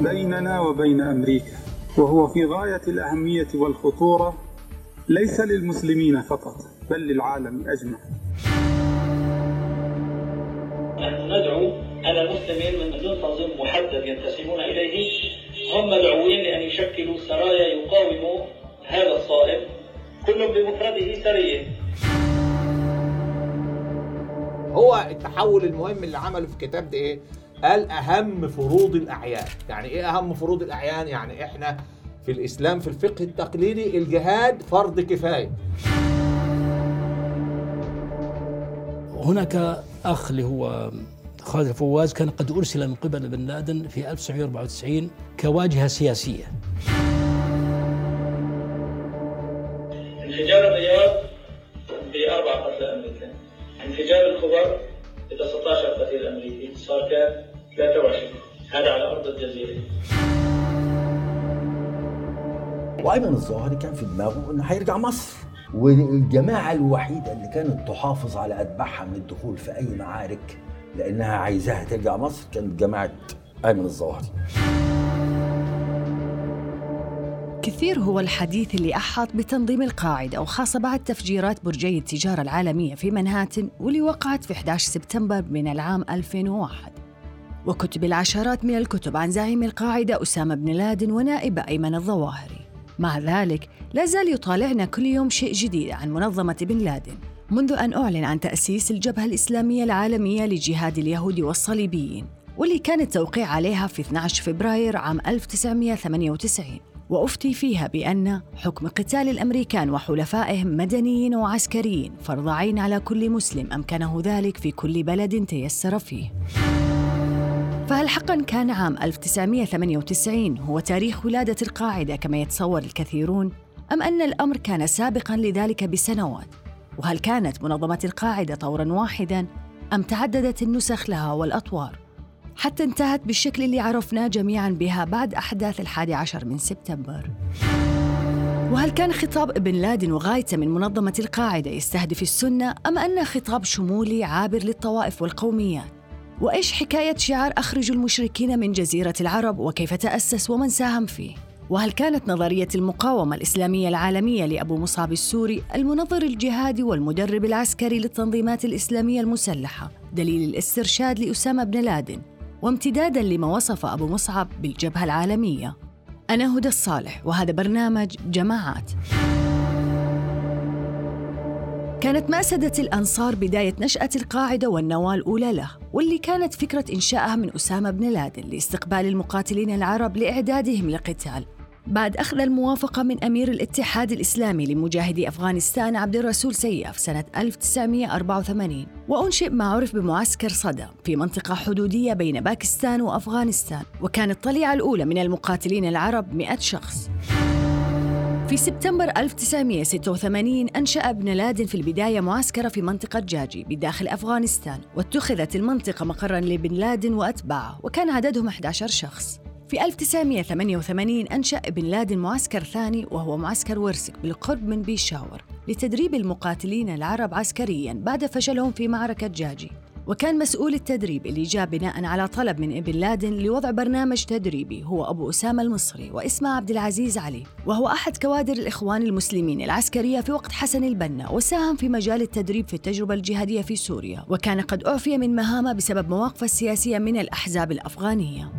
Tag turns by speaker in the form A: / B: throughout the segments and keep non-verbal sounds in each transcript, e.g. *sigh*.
A: بيننا وبين أمريكا وهو في غاية الأهمية والخطورة ليس للمسلمين فقط بل للعالم أجمع
B: نحن ندعو على المسلمين من دون تنظيم محدد ينتسبون إليه هم مدعوين لأن يشكلوا سرايا يقاوموا هذا الصائب كل بمفرده سرية
C: هو التحول المهم اللي عمله في الكتاب ده إيه؟ قال اهم فروض الأعيان، يعني إيه أهم فروض الأعيان؟ يعني إحنا في الإسلام في الفقه التقليدي الجهاد فرض كفاية.
D: هناك أخ اللي هو خالد الفواز كان قد أرسل من قبل بن لادن في 1994 كواجهة سياسية.
B: انفجار الرياض بأربع قتلى أمريكان انفجار الخبر ب 19 قتيل أمريكي صار كان 23 هذا على أرض الجزيرة.
E: وايمن الظاهري كان في دماغه إنه هيرجع مصر. والجماعة الوحيدة اللي كانت تحافظ على أتباعها من الدخول في أي معارك لأنها عايزاها ترجع مصر كانت جماعة أيمن الظاهري.
F: كثير هو الحديث اللي أحاط بتنظيم القاعدة وخاصة بعد تفجيرات برجي التجارة العالمية في منهاتن واللي وقعت في 11 سبتمبر من العام 2001 وكتب العشرات من الكتب عن زعيم القاعدة أسامة بن لادن ونائب أيمن الظواهري. مع ذلك لا زال يطالعنا كل يوم شيء جديد عن منظمة بن لادن منذ أن أعلن عن تأسيس الجبهة الإسلامية العالمية لجهاد اليهود والصليبيين واللي كان التوقيع عليها في 12 فبراير عام 1998 وأفتي فيها بأن حكم قتال الأمريكان وحلفائهم مدنيين وعسكريين فرض عين على كل مسلم أمكنه ذلك في كل بلد تيسر فيه. فهل حقا كان عام 1998 هو تاريخ ولادة القاعدة كما يتصور الكثيرون؟ أم أن الأمر كان سابقا لذلك بسنوات؟ وهل كانت منظمة القاعدة طورا واحدا أم تعددت النسخ لها والأطوار؟ حتى انتهت بالشكل اللي عرفناه جميعا بها بعد أحداث الحادي عشر من سبتمبر وهل كان خطاب ابن لادن وغايته من منظمة القاعدة يستهدف السنة أم أنه خطاب شمولي عابر للطوائف والقوميات؟ وإيش حكاية شعار أخرجوا المشركين من جزيرة العرب وكيف تأسس ومن ساهم فيه؟ وهل كانت نظرية المقاومة الإسلامية العالمية لأبو مصعب السوري المنظر الجهادي والمدرب العسكري للتنظيمات الإسلامية المسلحة دليل الاسترشاد لأسامة بن لادن وامتدادا لما وصف أبو مصعب بالجبهة العالمية أنا هدى الصالح وهذا برنامج جماعات كانت مأسدة الأنصار بداية نشأة القاعدة والنواة الأولى له واللي كانت فكرة إنشائها من أسامة بن لادن لاستقبال المقاتلين العرب لإعدادهم للقتال. بعد أخذ الموافقة من أمير الاتحاد الإسلامي لمجاهدي أفغانستان عبد الرسول سياف سنة 1984 وأنشئ ما عرف بمعسكر صدى في منطقة حدودية بين باكستان وأفغانستان وكانت الطليعة الأولى من المقاتلين العرب 100 شخص. في سبتمبر 1986 أنشأ ابن لادن في البداية معسكر في منطقة جاجي بداخل أفغانستان واتخذت المنطقة مقرا لبن لادن وأتباعه وكان عددهم 11 شخص. في 1988 أنشأ بن لادن معسكر ثاني وهو معسكر ورسك بالقرب من بيشاور لتدريب المقاتلين العرب عسكرياً بعد فشلهم في معركة جاجي. وكان مسؤول التدريب اللي جاء بناء على طلب من ابن لادن لوضع برنامج تدريبي هو أبو أسامة المصري واسمه عبد العزيز علي وهو أحد كوادر الإخوان المسلمين العسكرية في وقت حسن البنا وساهم في مجال التدريب في التجربة الجهادية في سوريا وكان قد أعفي من مهامة بسبب مواقفه السياسية من الأحزاب الأفغانية.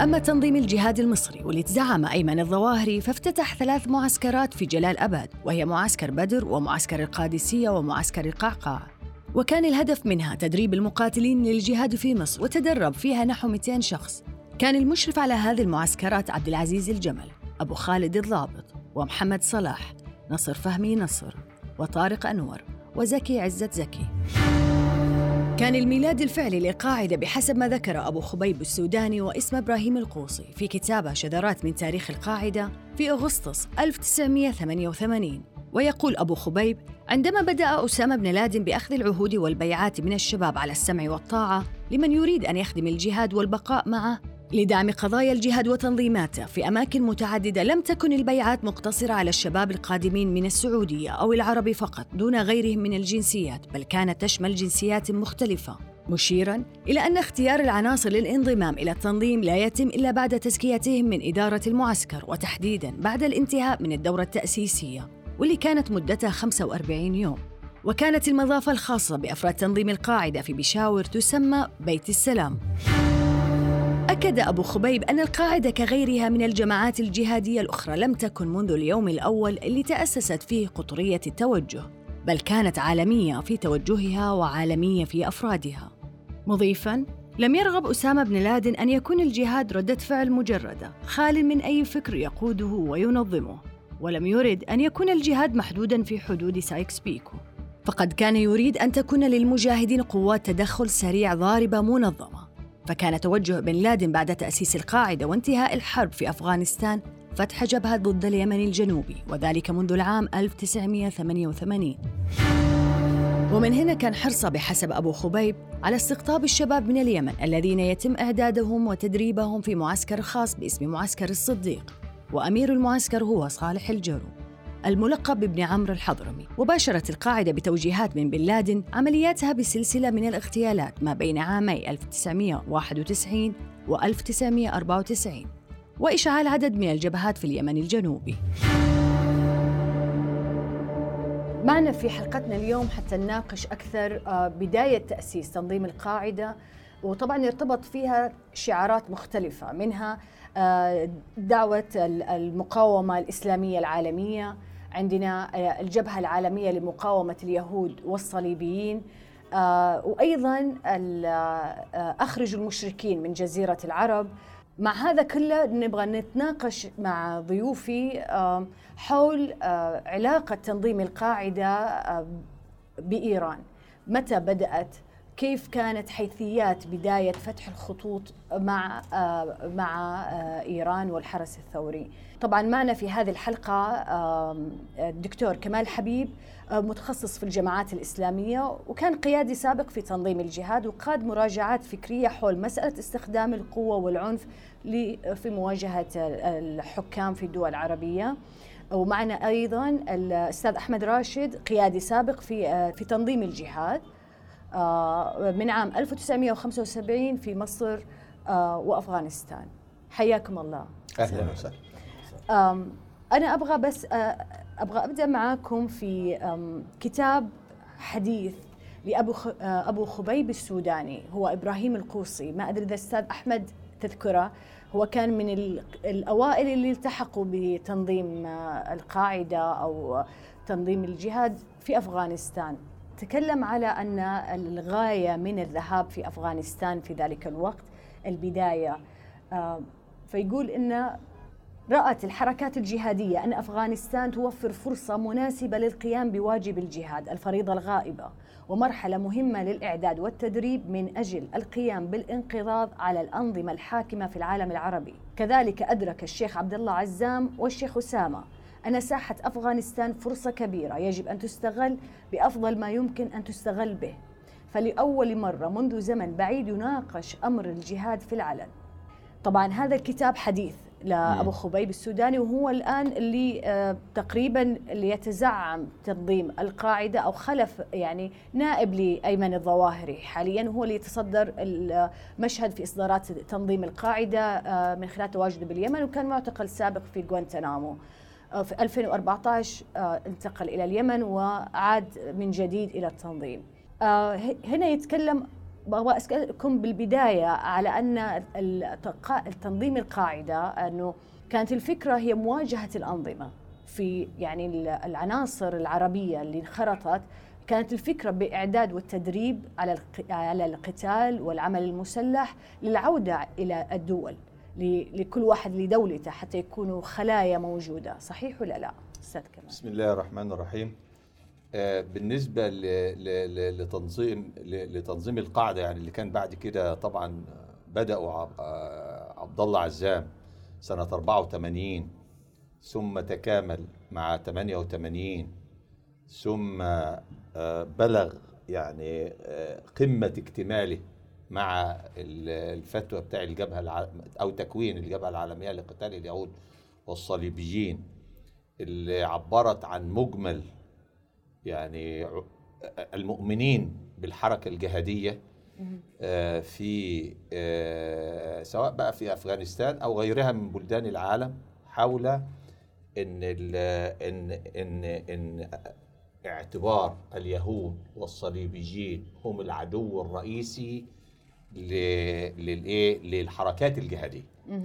F: أما تنظيم الجهاد المصري واللي تزعم أيمن الظواهري فافتتح ثلاث معسكرات في جلال أباد وهي معسكر بدر ومعسكر القادسية ومعسكر القعقاع. وكان الهدف منها تدريب المقاتلين للجهاد في مصر وتدرب فيها نحو 200 شخص. كان المشرف على هذه المعسكرات عبد العزيز الجمل أبو خالد الضابط ومحمد صلاح نصر فهمي نصر وطارق أنور وزكي عزت زكي. كان الميلاد الفعلي للقاعدة بحسب ما ذكر أبو خبيب السوداني واسم إبراهيم القوصي في كتابة شذرات من تاريخ القاعدة في أغسطس 1988 ويقول أبو خبيب عندما بدأ أسامة بن لادن بأخذ العهود والبيعات من الشباب على السمع والطاعة لمن يريد أن يخدم الجهاد والبقاء معه. لدعم قضايا الجهاد وتنظيماته في أماكن متعددة لم تكن البيعات مقتصرة على الشباب القادمين من السعودية أو العرب فقط دون غيرهم من الجنسيات بل كانت تشمل جنسيات مختلفة. مشيرا إلى أن اختيار العناصر للانضمام إلى التنظيم لا يتم إلا بعد تزكيتهم من إدارة المعسكر وتحديدا بعد الانتهاء من الدورة التأسيسية. واللي كانت مدتها 45 يوم. وكانت المضافة الخاصة بأفراد تنظيم القاعدة في بشاور تسمى بيت السلام. أكد أبو خبيب أن القاعدة كغيرها من الجماعات الجهادية الأخرى لم تكن منذ اليوم الأول اللي تأسست فيه قطرية التوجه بل كانت عالمية في توجهها وعالمية في أفرادها. مضيفاً لم يرغب أسامة بن لادن أن يكون الجهاد ردة فعل مجردة خال من أي فكر يقوده وينظمه. ولم يرد أن يكون الجهاد محدوداً في حدود سايكس بيكو. فقد كان يريد أن تكون للمجاهدين قوات تدخل سريع ضاربة منظمة. فكان توجه بن لادن بعد تأسيس القاعدة وانتهاء الحرب في أفغانستان فتح جبهة ضد اليمن الجنوبي وذلك منذ العام 1988 ومن هنا كان حرصه بحسب أبو خبيب على استقطاب الشباب من اليمن الذين يتم إعدادهم وتدريبهم في معسكر خاص باسم معسكر الصديق. وأمير المعسكر هو صالح الجرو الملقب بابن عمرو الحضرمي. وباشرت القاعدة بتوجيهات من بن لادن عملياتها بسلسلة من الاغتيالات ما بين عامي 1991 و 1994 وإشعال عدد من الجبهات في اليمن الجنوبي. معنا في حلقتنا اليوم حتى نناقش أكثر آه، بداية تأسيس تنظيم القاعدة وطبعا يرتبط فيها شعارات مختلفة منها دعوة المقاومة الإسلامية العالمية. عندنا آه، الجبهة العالمية لمقاومة اليهود والصليبيين. وأيضا أخرج المشركين من جزيرة العرب. مع هذا كله نبغى نتناقش مع ضيوفي حول آه، علاقة تنظيم القاعدة آه، بإيران. متى بدأت؟ كيف كانت حيثيات بداية فتح الخطوط مع آه، مع إيران والحرس الثوري؟ طبعا معنا في هذه الحلقة الدكتور كمال حبيب متخصص في الجماعات الإسلامية وكان قيادي سابق في تنظيم الجهاد وقاد مراجعات فكرية حول مسألة استخدام القوة والعنف في مواجهة الحكام في الدول العربية. ومعنا أيضا الأستاذ أحمد راشد قيادي سابق في في تنظيم الجهاد. آه، من عام 1975 في مصر آه، وأفغانستان. حياكم الله.
C: أهلا وسهلا.
F: أنا أبغى بس آه، أبغى أبدأ معاكم في كتاب حديث لأبو أبو خبيب السوداني هو إبراهيم القوصي. ما أدري إذا الاستاذ أحمد تذكره. هو كان من الأوائل اللي التحقوا بتنظيم آه، القاعدة أو تنظيم الجهاد في أفغانستان. تكلم على أن الغاية من الذهاب في أفغانستان في ذلك الوقت البداية. آه، فيقول أن رأت الحركات الجهادية أن أفغانستان توفر فرصة مناسبة للقيام بواجب الجهاد الفريضة الغائبة ومرحلة مهمة للإعداد والتدريب من أجل القيام بالانقضاض على الأنظمة الحاكمة في العالم العربي. كذلك أدرك الشيخ عبد الله عزام والشيخ أسامة أن ساحة أفغانستان فرصة كبيرة. يجب أن تستغل بأفضل ما يمكن أن تستغل به. فلأول مرة منذ زمن بعيد يناقش أمر الجهاد في العلن. طبعا هذا الكتاب حديث لأبو خبيب السوداني وهو الآن اللي آه تقريبا اللي يتزعم تنظيم القاعدة أو خلف يعني نائب لأيمن الظواهري. حاليا هو اللي يتصدر المشهد في إصدارات تنظيم القاعدة آه من خلال تواجده باليمن وكان معتقل سابق في غوانتنامو في 2014 آه، انتقل إلى اليمن وعاد من جديد إلى التنظيم. آه، هنا يتكلم بغى أسألكم بالبداية على أن التنظيم القاعدة أنه كانت الفكرة هي مواجهة الأنظمة في يعني العناصر العربية اللي انخرطت. كانت الفكرة بإعداد والتدريب على على القتال والعمل المسلح للعودة إلى الدول. لكل واحد لدولته حتى يكونوا خلايا موجودة. صحيح ولا لا؟ أستاذ
C: كمال. بسم الله الرحمن الرحيم. آه، بالنسبة لتنظيم لتنظيم القاعدة يعني اللي كان بعد كده طبعا بدأوا آه، عبد الله عزام سنة 84 ثم تكامل مع 88 ثم آه، بلغ يعني قمة اكتماله مع الفتوى بتاع الجبهة أو تكوين الجبهة العالمية لقتال اليهود والصليبيين اللي عبرت عن مجمل يعني المؤمنين بالحركة الجهادية آه، في آه، سواء بقى في أفغانستان أو غيرها من بلدان العالم حول إن إن إن إن اعتبار اليهود والصليبيين هم العدو الرئيسي للإيه للحركات الجهادية.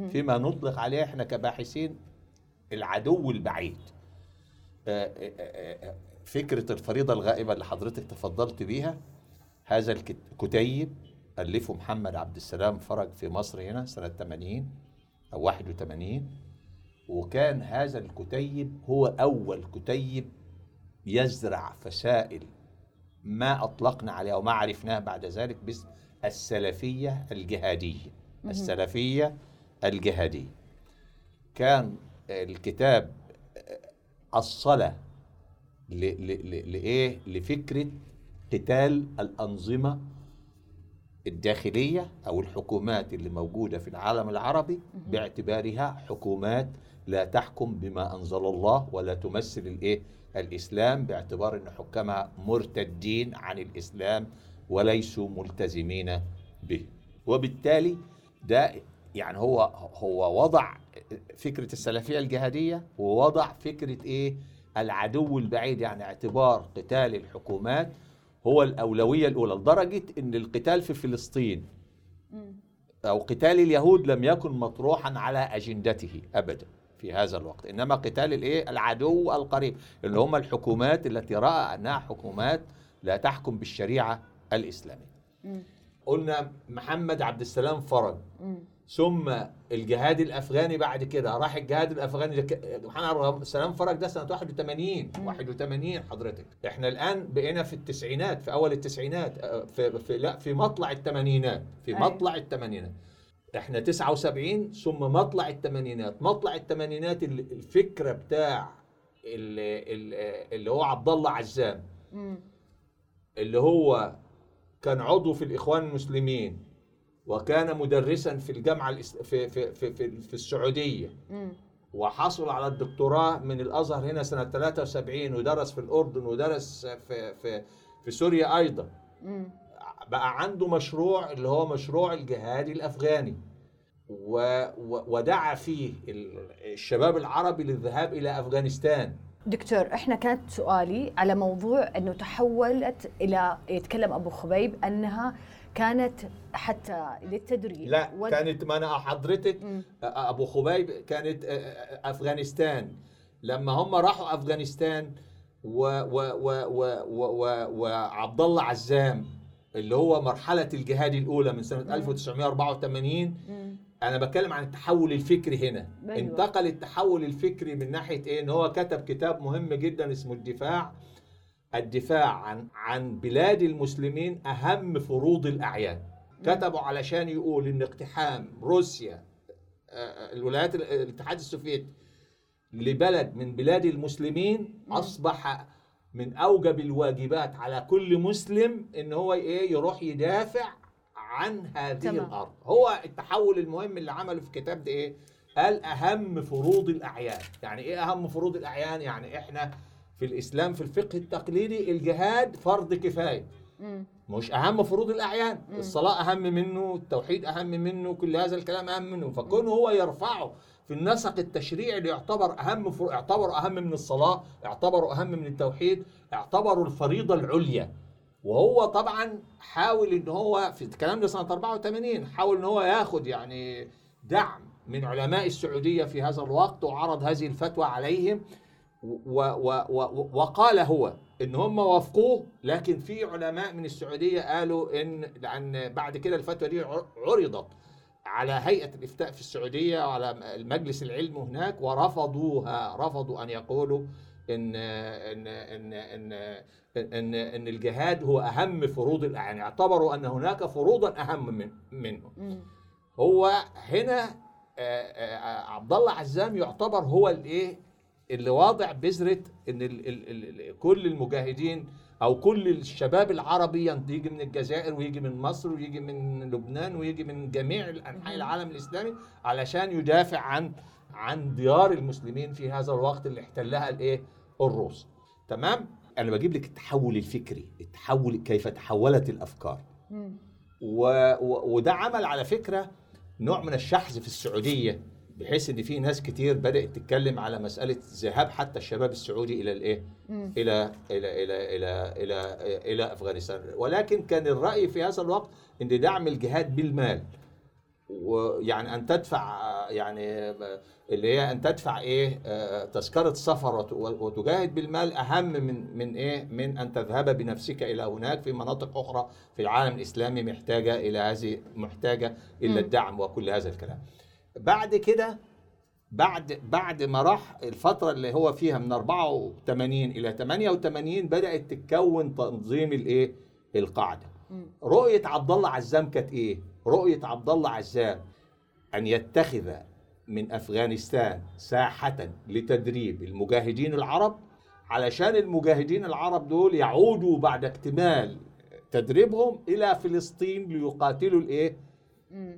C: فيما نطلق عليه إحنا كباحثين العدو البعيد. آه، آه، آه، فكرة الفريضة الغائبة اللي حضرتك تفضلت بيها هذا الكتيب ألفه محمد عبد السلام فرج في مصر هنا سنة 80 أو 81 وكان هذا الكتيب هو أول كتيب يزرع فسائل ما أطلقنا عليها وما عرفناها بعد ذلك باسم السلفية الجهادية السلفية الجهادية كان الكتاب ل- ل- لإيه؟ لفكرة قتال الأنظمة الداخلية أو الحكومات اللي موجودة في العالم العربي باعتبارها حكومات لا تحكم بما أنزل الله ولا تمثل الإيه؟ الإسلام باعتبار أن حكامها مرتدين عن الإسلام وليسوا ملتزمين به. وبالتالي ده يعني هو هو وضع فكرة السلفية الجهادية ووضع فكرة إيه؟ العدو البعيد يعني اعتبار قتال الحكومات هو الأولوية الأولى لدرجة أن القتال في فلسطين أو قتال اليهود لم يكن مطروحا على أجندته أبدا في هذا الوقت. إنما قتال الإيه؟ العدو القريب اللي هم الحكومات التي رأى أنها حكومات لا تحكم بالشريعة الإسلامية قلنا محمد عبد السلام فرج. ثم الجهاد الأفغاني بعد كده راح الجهاد الأفغاني محمد عبد السلام فرج ده سنة 81 81 حضرتك. إحنا الآن بقينا في التسعينات في أول التسعينات آه، في, في لا في مطلع الثمانينات في. مطلع الثمانينات إحنا 79 ثم مطلع الثمانينات مطلع الثمانينات ال- الفكرة بتاع ال- ال- اللي هو عبد الله عزام. اللي هو كان عضو في الإخوان المسلمين وكان مدرسا في الجامعة الإس- في في في في, في السعودية. وحصل على الدكتوراه من الأزهر هنا سنة 73 ودرس في الأردن ودرس في في في سوريا أيضا. بقى عنده مشروع اللي هو مشروع الجهاد و و ودعا فيه ال- الشباب العربي للذهاب إلى أفغانستان.
F: دكتور إحنا كانت سؤالي على موضوع إنه تحولت إلى يتكلم أبو خبيب أنها كانت حتى للتدريب
C: لا كانت ما أنا حضرتك
F: مم.
C: أبو خبيب كانت آه، آه، أفغانستان لما هم راحوا أفغانستان و و و و و و وعبد الله عزام اللي هو مرحلة الجهاد الأولى من سنة 1984
F: مم.
C: أنا بتكلم عن التحول الفكري هنا.
F: أيوة.
C: انتقل التحول الفكري من ناحية إيه؟ إن هو كتب كتاب مهم جدا اسمه الدفاع. الدفاع عن عن بلاد المسلمين أهم فروض الأعيان. كتبوا علشان يقول إن اقتحام روسيا آه، الولايات ال- الاتحاد السوفيتي لبلد من بلاد المسلمين أصبح من أوجب الواجبات على كل مسلم إن هو إيه؟ يروح يدافع عن هذه
F: تمام.
C: الأرض. هو التحول المهم اللي عمله في الكتاب ده إيه؟ قال أهم فروض الأعيان. يعني إيه أهم فروض الأعيان؟ يعني إحنا في الإسلام في الفقه التقليدي الجهاد فرض كفاية.
F: مم.
C: مش أهم فروض الأعيان. الصلاة أهم منه التوحيد أهم منه كل هذا الكلام أهم منه. فكون هو يرفعه في النسق التشريعي اللي يعتبر أهم فرو... اعتبر أهم من الصلاة اعتبره أهم من التوحيد اعتبروا الفريضة العليا. وهو طبعا حاول إن هو في الكلام ده سنه 84 حاول إن هو ياخد يعني دعم من علماء السعودية في هذا الوقت وعرض هذه الفتوى عليهم. و و و وقال هو إن هم وافقوه لكن في علماء من السعودية قالوا إن لأن بعد كده الفتوى دي عر- عرضت على هيئة الإفتاء في السعودية وعلى المجلس العلم هناك ورفضوها رفضوا أن يقولوا إن إن إن إن إن, إن الجهاد هو أهم فروض يعني اعتبروا أن هناك فروضا أهم من منه. هو هنا آه، آه، عبد الله عزام يعتبر هو الإيه؟ اللي واضع بذرة إن ال ال ال ال كل المجاهدين أو كل الشباب العربي يجي من الجزائر ويجي من مصر ويجي من لبنان ويجي من جميع أنحاء العالم الإسلامي علشان يدافع عن عن ديار المسلمين في هذا الوقت اللي احتلها الإيه؟ الروس تمام أنا بجيب لك التحول الفكري التحول كيف تحولت
F: الأفكار.
C: و... و... وده عمل على فكرة نوع من الشحذ في السعودية بحيث إن في ناس كتير بدأت تتكلم على مسألة ذهاب حتى الشباب السعودي إلى الإيه؟ إلى إلى إلى إلى إلى إلى أفغانستان ولكن كان الرأي في هذا الوقت إن دعم الجهاد بالمال ويعني أن تدفع يعني اللي هي أن تدفع إيه آه، تذكرة سفر وت- وتجاهد بالمال أهم من من إيه من أن تذهب بنفسك إلى هناك في مناطق أخرى في العالم الإسلامي محتاجة إلى هذه محتاجة إلى الدعم وكل هذا الكلام. بعد كده بعد بعد ما راح الفترة اللي هو فيها من 84 إلى 88 بدأت تتكون تنظيم الإيه القاعدة. رؤية عبد الله عزام كانت إيه؟ رؤية عبد الله عزام أن يتخذ من أفغانستان ساحة لتدريب المجاهدين العرب علشان المجاهدين العرب دول يعودوا بعد اكتمال تدريبهم إلى فلسطين ليقاتلوا الإيه؟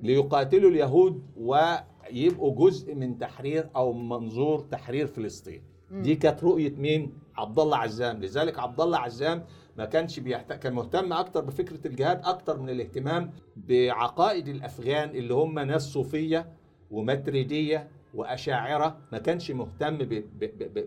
C: ليقاتلوا اليهود ويبقوا جزء من تحرير أو منظور تحرير فلسطين. دي كانت رؤية مين؟ عبد الله عزام. لذلك عبد الله عزام ما كانش بيحتاج كان مهتم أكتر بفكرة الجهاد أكتر من الاهتمام بعقائد الأفغان اللي هم ناس صوفية ومتريدية وأشاعرة ما كانش مهتم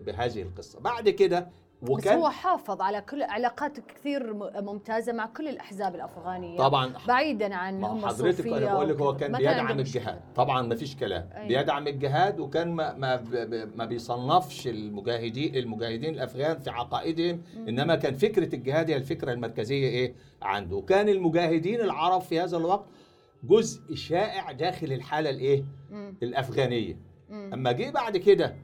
C: بهذه القصة. بعد كده
G: بس
C: وكان
G: هو حافظ على كل علاقات كثير م- ممتازة مع كل الأحزاب الأفغانية.
C: طبعا.
G: بعيدا عن هم
C: حضرتك أنا بقول لك هو. كان بيدعم. الجهاد. طبعا ما فيش كلام.
G: أيوة.
C: بيدعم الجهاد وكان ما ما ما بيصنفش المجاهدين المجاهدين الأفغان في عقائدهم. إنما كان فكرة الجهاد هي الفكرة المركزية إيه؟ عنده. وكان المجاهدين العرب في هذا الوقت جزء شائع داخل الحالة الإيه؟ الأفغانية. أما جه بعد كده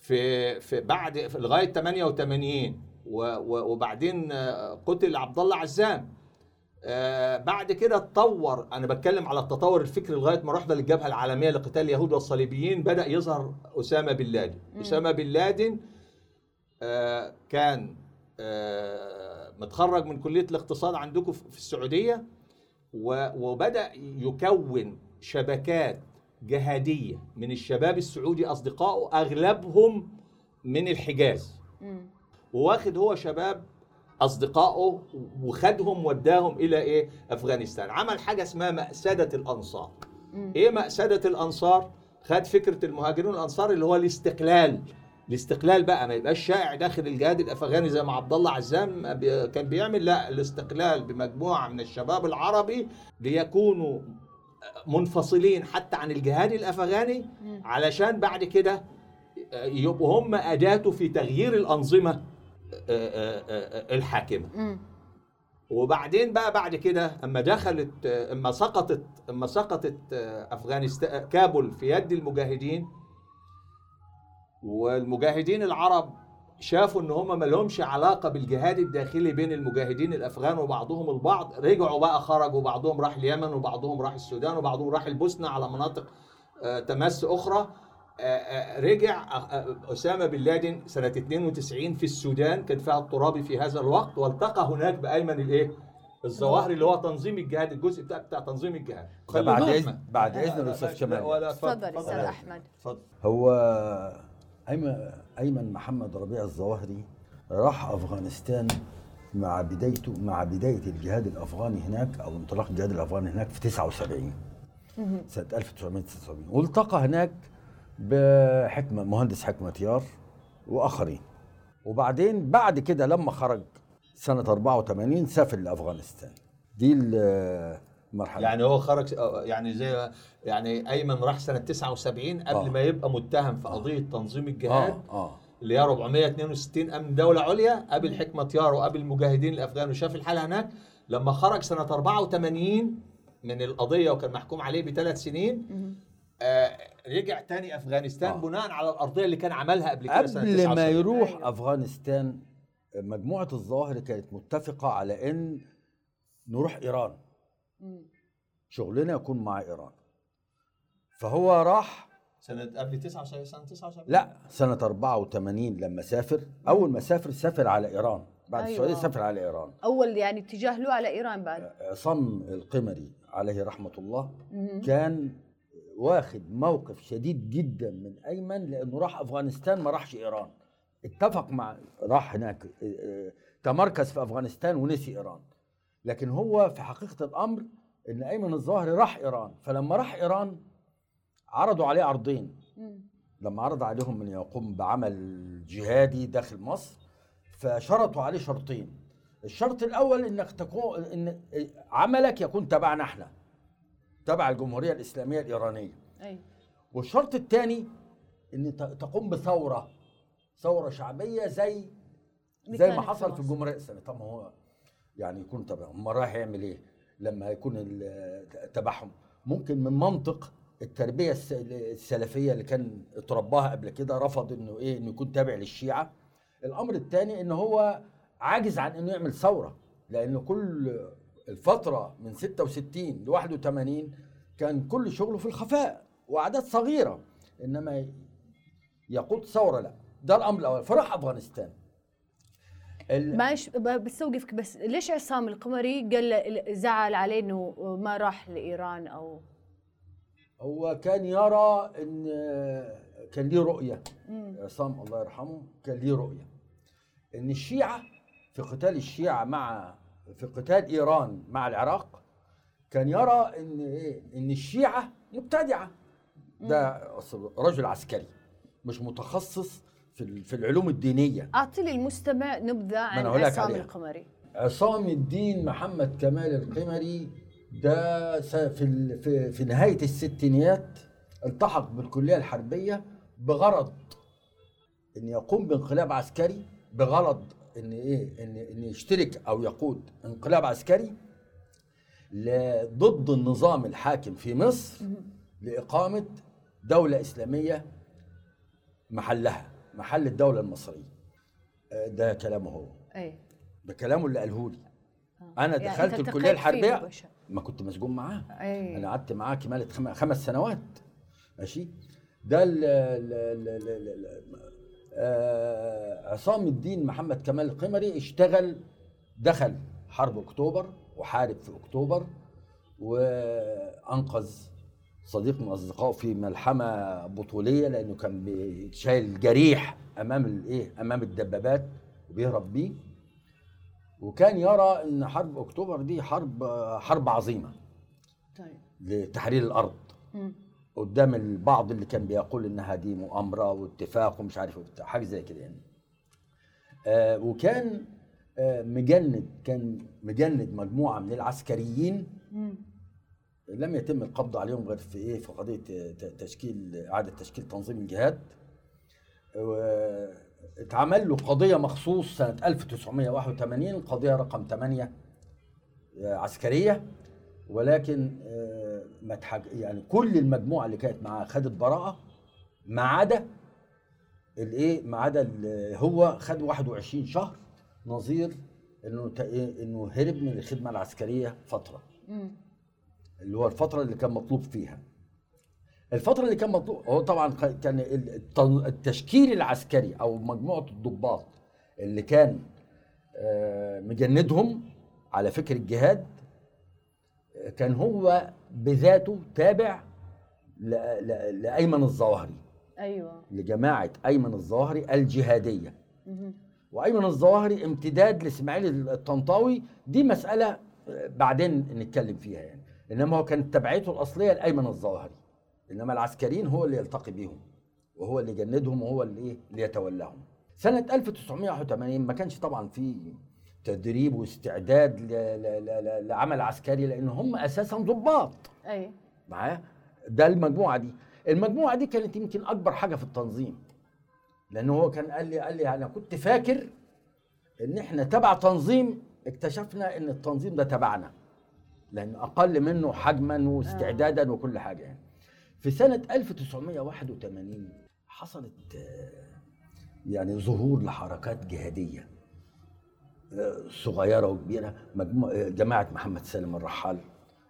C: في في بعد في لغاية 88 و- و- وبعدين آه، قتل عبد الله عزام. آه، بعد كده اتطور أنا بتكلم على التطور الفكري لغاية ما رحنا للجبهة العالمية لقتال اليهود والصليبيين بدأ يظهر أسامة بن لادن. أسامة بن لادن آه، كان متخرج من كلية الاقتصاد عندكم في السعودية. و- وبدأ يكون شبكات جهادية من الشباب السعودي أصدقائه أغلبهم من الحجاز. وواخد هو شباب أصدقائه وخدهم وداهم إلى إيه؟ أفغانستان. عمل حاجة اسمها مأسدة الأنصار. إيه مأسدة الأنصار؟ خد فكرة المهاجرون الأنصار اللي هو الاستقلال. الاستقلال بقى ما يبقاش شائع داخل الجهاد الأفغاني زي ما عبد الله عزام بي- كان بيعمل لا الاستقلال بمجموعة من الشباب العربي ليكونوا منفصلين حتى عن الجهاد الأفغاني علشان بعد كده يبقوا هم اداته في تغيير الأنظمة
G: الحاكمة.
C: وبعدين بقى بعد كده أما دخلت أما سقطت أما سقطت افغانستان كابول في يد المجاهدين والمجاهدين العرب شافوا إن هم ما لهمش علاقة بالجهاد الداخلي بين المجاهدين الأفغان وبعضهم البعض رجعوا بقى خرجوا بعضهم راح اليمن وبعضهم راح السودان وبعضهم راح البوسنة على مناطق آه، تمس أخرى آه، آه، رجع أسامة بن لادن سنة 92 في السودان كان فيها الترابي في هذا الوقت والتقى هناك بأيمن الإيه؟ الظواهري اللي هو تنظيم الجهاد الجزء بتاع بتاع تنظيم الجهاد
E: بعد
C: نسمع.
E: بعد الأستاذ
C: لا،
E: شمال
C: ولا
G: تفضل أستاذ
C: اتفضل.
G: أحمد
C: اتفضل
E: هو أيمن محمد ربيع الظواهري راح أفغانستان مع بدايته مع بداية الجهاد الأفغاني هناك أو انطلاق الجهاد الأفغاني هناك في 79 سنة 1979 والتقى هناك بحكمة مهندس حكمة يار وآخرين. وبعدين بعد كده لما خرج سنة 84 سافر لأفغانستان. دي المرحلة
C: يعني هو خرج يعني زي يعني أيمن راح سنة 79 قبل
E: آه.
C: ما يبقى متهم في قضية تنظيم الجهاد.
E: آه. آه
C: اللي هي 462 امن دولة عليا قابل حكمة يار وقابل المجاهدين الافغان وشاف الحالة هناك. لما خرج سنة 84 من القضية وكان محكوم عليه بثلاث سنين آه رجع تاني أفغانستان
E: آه.
C: بناء على الأرضية اللي كان عملها قبل كده سنة
E: قبل
C: 79
E: ما يروح
G: أيوة.
E: أفغانستان مجموعة الظواهر كانت متفقة على إن نروح إيران. شغلنا يكون مع إيران. فهو راح
C: سنة قبل 79 سنة 79
E: لا سنة 84 لما سافر. أول ما سافر سافر على إيران. بعد
G: أيوة.
E: السعودية سافر على إيران.
G: أول يعني اتجاه له على إيران بعد؟
E: عصام القمري عليه رحمة الله كان واخد موقف شديد جدا من أيمن لأنه راح أفغانستان ما راحش إيران. اتفق مع راح هناك تمركز في أفغانستان ونسي إيران. لكن هو في حقيقة الأمر إن أيمن الظاهري راح إيران. فلما راح إيران عرضوا عليه عرضين. لما عرض عليهم إن يقوم بعمل جهادي داخل مصر فشرطوا عليه شرطين. الشرط الأول إنك تكون إن عملك يكون تبعنا إحنا تبع الجمهورية الإسلامية الإيرانية.
G: أي.
E: والشرط الثاني إن تقوم بثورة ثورة شعبية زي زي ما حصل في. الجمهورية الإسلامية. طب ما هو يعني يكون تبع هم رايح يعمل إيه؟ لما يكون تبعهم. ممكن من منطق التربية الس- السلفية اللي كان اترباها قبل كده رفض إنه إيه إنه يكون تابع للشيعة. الأمر الثاني إن هو عاجز عن إنه يعمل ثورة. لأن كل الفترة من 66 ل 81 كان كل شغله في الخفاء وأعداد صغيرة. إنما يقود ثورة لا. ده الأمر الأول. فراح
G: أفغانستان. ب- بستوقفك بس ليش عصام القمري قال زعل عليه إنه ما راح لإيران أو؟
E: هو كان يرى إن كان ليه رؤية. عصام الله يرحمه كان ليه رؤية. إن الشيعة في قتال الشيعة مع في قتال إيران مع العراق كان يرى إن إيه إن الشيعة مبتدعة. ده رجل عسكري مش متخصص في في العلوم الدينية.
G: أعطي لي المستمع نبذه عن عصام. القمري.
E: عصام الدين محمد كمال القمري ده في في في نهاية الستينيات التحق بالكلية الحربية بغرض إن يقوم بانقلاب عسكري بغرض إن إيه؟ ان إن يشترك أو يقود انقلاب عسكري ضد النظام الحاكم في مصر لإقامة دولة إسلامية محلها. محل الدولة المصرية. آه، ده كلامه هو.
G: أي.
E: ده كلامه اللي قاله لي. أنا
G: يعني
E: دخلت الكلية
G: الحربية.
E: ما كنت مسجون معاه.
G: أي.
E: أنا قعدت معاه كمالة خم- خمس سنوات. ماشي؟ ده ال ال ال ال ال ال آه عصام الدين محمد كمال القمري اشتغل دخل حرب أكتوبر وحارب في أكتوبر وأنقذ صديق من أصدقائه في ملحمة بطولية لأنه كان شايل جريح أمام الايه أمام الدبابات وبيهرب بيه. وكان يرى إن حرب أكتوبر دي حرب حرب عظيمة
G: طيب.
E: لتحرير الأرض. قدام البعض اللي كان بيقول إنها دي مؤامرة واتفاق ومش عارف وبتاع حاجة زي كده يعني. آه وكان آه مجند كان مجند مجموعة من العسكريين لم يتم القبض عليهم غير في إيه في قضية تشكيل إعادة تشكيل تنظيم الجهاد اتعمل له قضية مخصوص سنة 1981 قضية رقم 8 آه، عسكرية ولكن آه، ما. يعني كل المجموعة اللي كانت معاه خدت براءة ما عدا الإيه ما عدا هو خد 21 شهر نظير إنه إيه؟ إنه هرب من الخدمة العسكرية فترة اللي هو الفترة اللي كان مطلوب فيها. الفترة اللي كان مطلوب هو طبعا كان التشكيل العسكري أو مجموعة الضباط اللي كان آه، مجندهم على فكر الجهاد كان هو بذاته تابع لأيمن الظواهري.
G: أيوه.
E: لجماعة أيمن الظواهري الجهادية. وأيمن الظواهري امتداد لإسماعيل الطنطاوي. دي مسألة آه، بعدين نتكلم فيها يعني. إنما هو كانت تبعيته الأصلية لايمن الظواهري إنما العسكريين هو اللي يلتقي بيهم وهو اللي يجندهم وهو اللي إيه اللي يتولاهم. سنة 1981 ما كانش طبعا في تدريب واستعداد لعمل عسكري لأن هم أساسا ضباط.
G: أي.
E: معايا؟ ده المجموعة دي. المجموعة دي كانت يمكن أكبر حاجة في التنظيم. لأن هو كان قال لي قال لي أنا كنت فاكر إن إحنا تبع تنظيم اكتشفنا إن التنظيم ده تبعنا. لأن أقل منه حجما واستعدادا وكل حاجة يعني. في سنة 1981 حصلت آه، يعني ظهور لحركات جهادية آه، صغيرة وكبيرة. آه، جماعة محمد سالم الرحال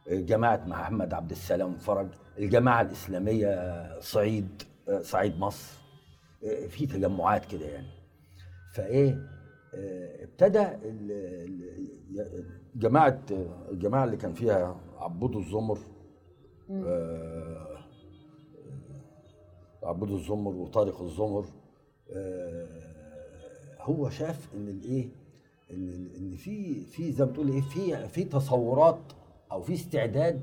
E: جماعة محمد عبد السلام فرج الجماعة الإسلامية صعيد صعيد مصر في تجمعات كده يعني. فإيه ابتدى جماعة آه، الجماعة اللي كان فيها عبود الزمر آه، عبود الزمر وطارق الزمر آه، هو شاف إن الايه إن إن في في زي ما تقول إيه في في تصورات أو في استعداد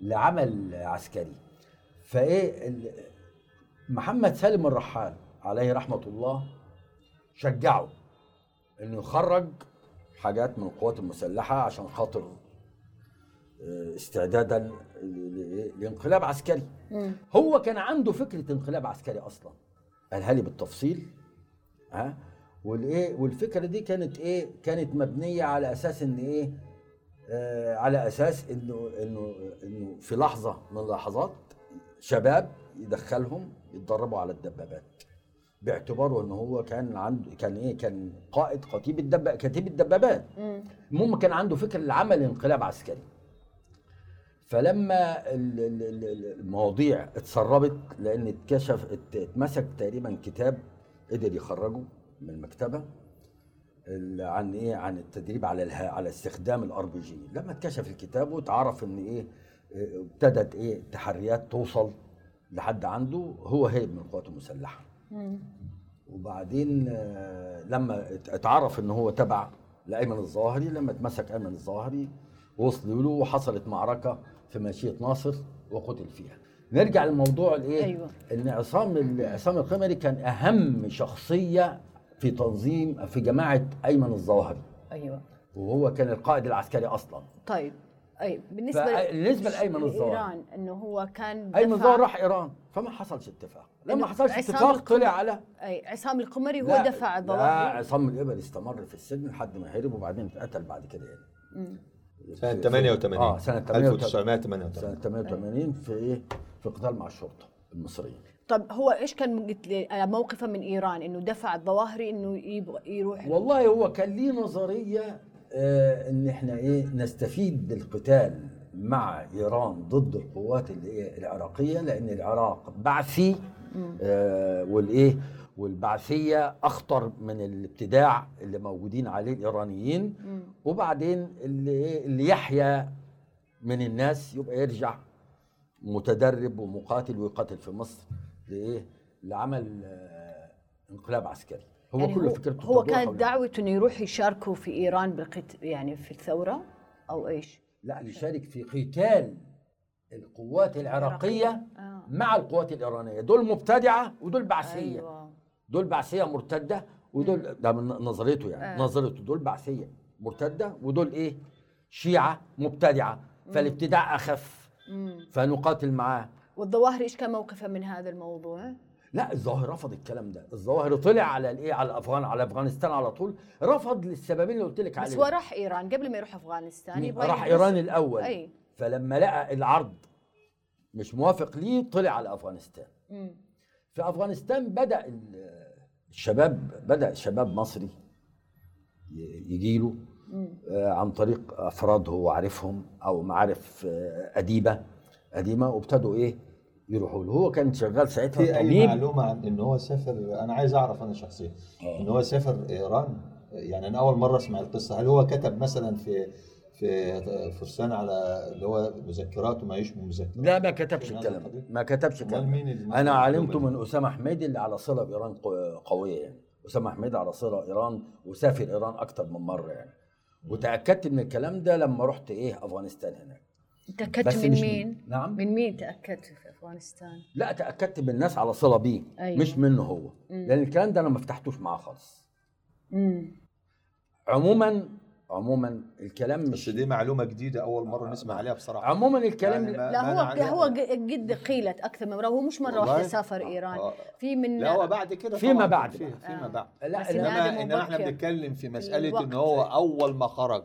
E: لعمل عسكري. فإيه محمد سالم الرحال عليه رحمة الله شجعه إنه يخرج حاجات من القوات المسلحة عشان خاطر آه، استعدادا لانقلاب عسكري. هو كان عنده فكرة انقلاب عسكري أصلا. قالها لي بالتفصيل ها؟ والإيه والفكرة دي كانت إيه كانت مبنية على أساس إن إيه آه على أساس إنه إنه إنه في لحظة من اللحظات شباب يدخلهم يتدربوا على الدبابات. باعتباره ان هو كان عنده كان إيه كان قائد كتيبة الدب كتيبة الدبابات. المهم كان عنده فكر لعمل انقلاب عسكري. فلما ال- ال- ال- المواضيع اتسربت لأن اتكشف ات- اتمسك تقريبا كتاب قدر يخرجه من المكتبة ال- عن إيه عن التدريب على على استخدام الار بي جي. لما اتكشف الكتاب واتعرف ان إيه ابتدت إيه تحريات توصل لحد عنده هو هرب من القوات المسلحة. وبعدين آه، لما ات- اتعرف إن هو تبع لأيمن الظاهري لما اتمسك أيمن الظاهري وصلوا له وحصلت معركة في ماشية ناصر وقتل فيها. نرجع للموضوع الإيه؟
F: أيوة.
E: إن عصام عصام القمري كان أهم شخصية في تنظيم في جماعة أيمن الظاهري.
F: أيوه.
E: وهو كان القائد العسكري أصلا.
F: طيب. أي بالنسبة
E: بالنسبة لأيمن الظاهر.
F: ايران إنه هو كان
E: ايمن الظاهري راح إيران. فما حصلش اتفاق. لما حصلش اتفاق طلع على
F: أي عصام القمري هو
E: لا،
F: دفع
E: لا
F: الظواهر
E: عصام الابل استمر في السجن لحد ما هرب وبعدين اتقتل بعد كده يعني.
H: سنة 88
E: آه سنة 88
H: 1988
E: سنة 88 في إيه؟ في قتال مع الشرطة المصرية
F: طب هو إيش كان قلت لي آه، موقفه من إيران؟ إنه دفع الظواهري إنه يبغى يروح
E: والله هو كان ليه نظرية آه إن إحنا إيه نستفيد بالقتال مع إيران ضد القوات العراقية لأن العراق بعثي آه والإيه والبعثية أخطر من الابتداع اللي موجودين عليه الإيرانيين وبعدين اللي إيه؟ اللي يحيا من الناس يبقى يرجع متدرب ومقاتل ويقاتل في مصر لإيه؟ لعمل آه، انقلاب عسكري هو
F: يعني
E: كله فكرته
F: هو كانت دعوته إنه يروح يشاركوا في إيران بالقت يعني في الثورة أو إيش؟
E: لا يشارك في قتال القوات العراقية
F: آه.
E: مع القوات الإيرانية. دول مبتدعة ودول بعثية.
F: أيوه.
E: دول بعثية مرتدة ودول ده من نظريته يعني
F: آه.
E: نظريته. دول بعثية مرتدة ودول إيه؟ شيعة مبتدعة. فالابتداع أخف. فنقاتل معاه.
F: والظواهري إيش كان موقفه من هذا الموضوع؟
E: لا الظاهر رفض الكلام ده. الظاهر طلع على الإيه؟ على الافغان على أفغانستان على طول. رفض للسببين اللي قلت لك
F: بس
E: عليهم.
F: هو راح إيران قبل ما يروح أفغانستان يبغى
E: راح إيران الأول.
F: أي.
E: فلما لقى العرض مش موافق ليه طلع على أفغانستان.
F: مم.
E: في أفغانستان بدأ ال- الشباب بدأ شباب مصري يجي له عن طريق أفراد هو عارفهم أو معارف آه، أديبة. قديمه وابتدوا إيه؟ يروحوا له. هو كان شغال ساعتها
C: في
E: أي
C: معلومة عن إن هو سافر؟ أنا عايز أعرف أنا شخصيا. إن هو سافر إيران يعني أنا أول مرة أسمع القصة. هل هو كتب مثلا في في فرسان على اللي هو مذكرات وما يشبه مذكرات
E: لا ما كتبش الكلام؟ ما كتبش الكلام.
C: أنا
E: علمته من أسامة حميدي اللي على صلة بإيران قو- قوية يعني. أسامة حميدي على صلة إيران وسافر إيران أكتر من مرة يعني. وتأكدت من الكلام ده لما رحت إيه أفغانستان هناك.
F: تأكدت
E: بس
F: من مين؟
E: نعم
F: من مين تأكدت في أفغانستان؟
E: لا تأكدت من الناس على صلة بيه
F: أيوة.
E: مش منه هو لأن الكلام ده أنا ما فتحتوش معاه خالص
F: امم
E: عموما عموما الكلام
C: بس
E: مش
C: دي معلومة جديدة أول مرة نسمع عليها بصراحة
E: عموما الكلام
C: يعني ما-
F: لا
C: ما
F: هو هو ج- قد قيلت أكثر من مرة هو مش
C: مرة؟
F: واحدة سافر إيران
C: آه.
F: في من
C: لا هو بعد كده
E: فيما بعد.
C: فيما
F: آه.
C: بعد
E: لا
F: بس
C: انما إنما
F: إحنا.
C: بنتكلم في
F: مسألة.
C: إن هو أول ما خرج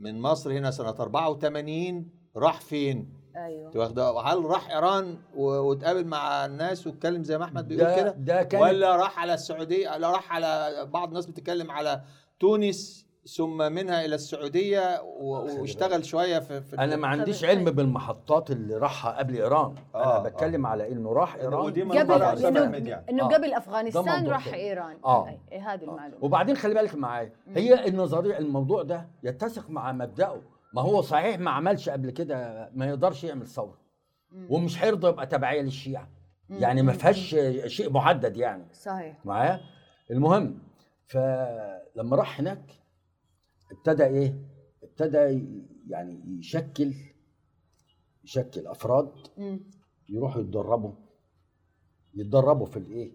C: من مصر هنا سنة 84 راح فين؟ أيوه واخده هل راح إيران واتقابل مع الناس واتكلم زي ما أحمد بيقول
E: ده-
C: كده؟
E: ده كان-
C: ولا راح على السعودية ولا راح على بعض الناس بتتكلم على تونس ثم منها إلى السعودية واشتغل شوية في, في
E: أنا ما عنديش علم بالمحطات اللي راحها قبل إيران
C: آه،
E: أنا بتكلم على إنه راح إيران
C: ودي
F: قبل انه
C: يعني.
E: آه.
F: قبل
E: أفغانستان
F: راح. إيران
E: آه.
F: إيه هذه المعلومة
E: وبعدين خلي بالك معايا هي النظرية الموضوع ده يتسق مع مبدأه ما هو صحيح ما عملش قبل كده ما يقدرش يعمل ثورة. ومش هيرضى يبقى تبعية للشيعة. يعني ما فيهاش شيء محدد يعني.
F: صحيح.
E: معايا؟ المهم فلما راح هناك ابتدى إيه؟ ابتدى يعني يشكل يشكل
G: أفراد.
E: يروحوا يتدربوا. يتدربوا في الإيه؟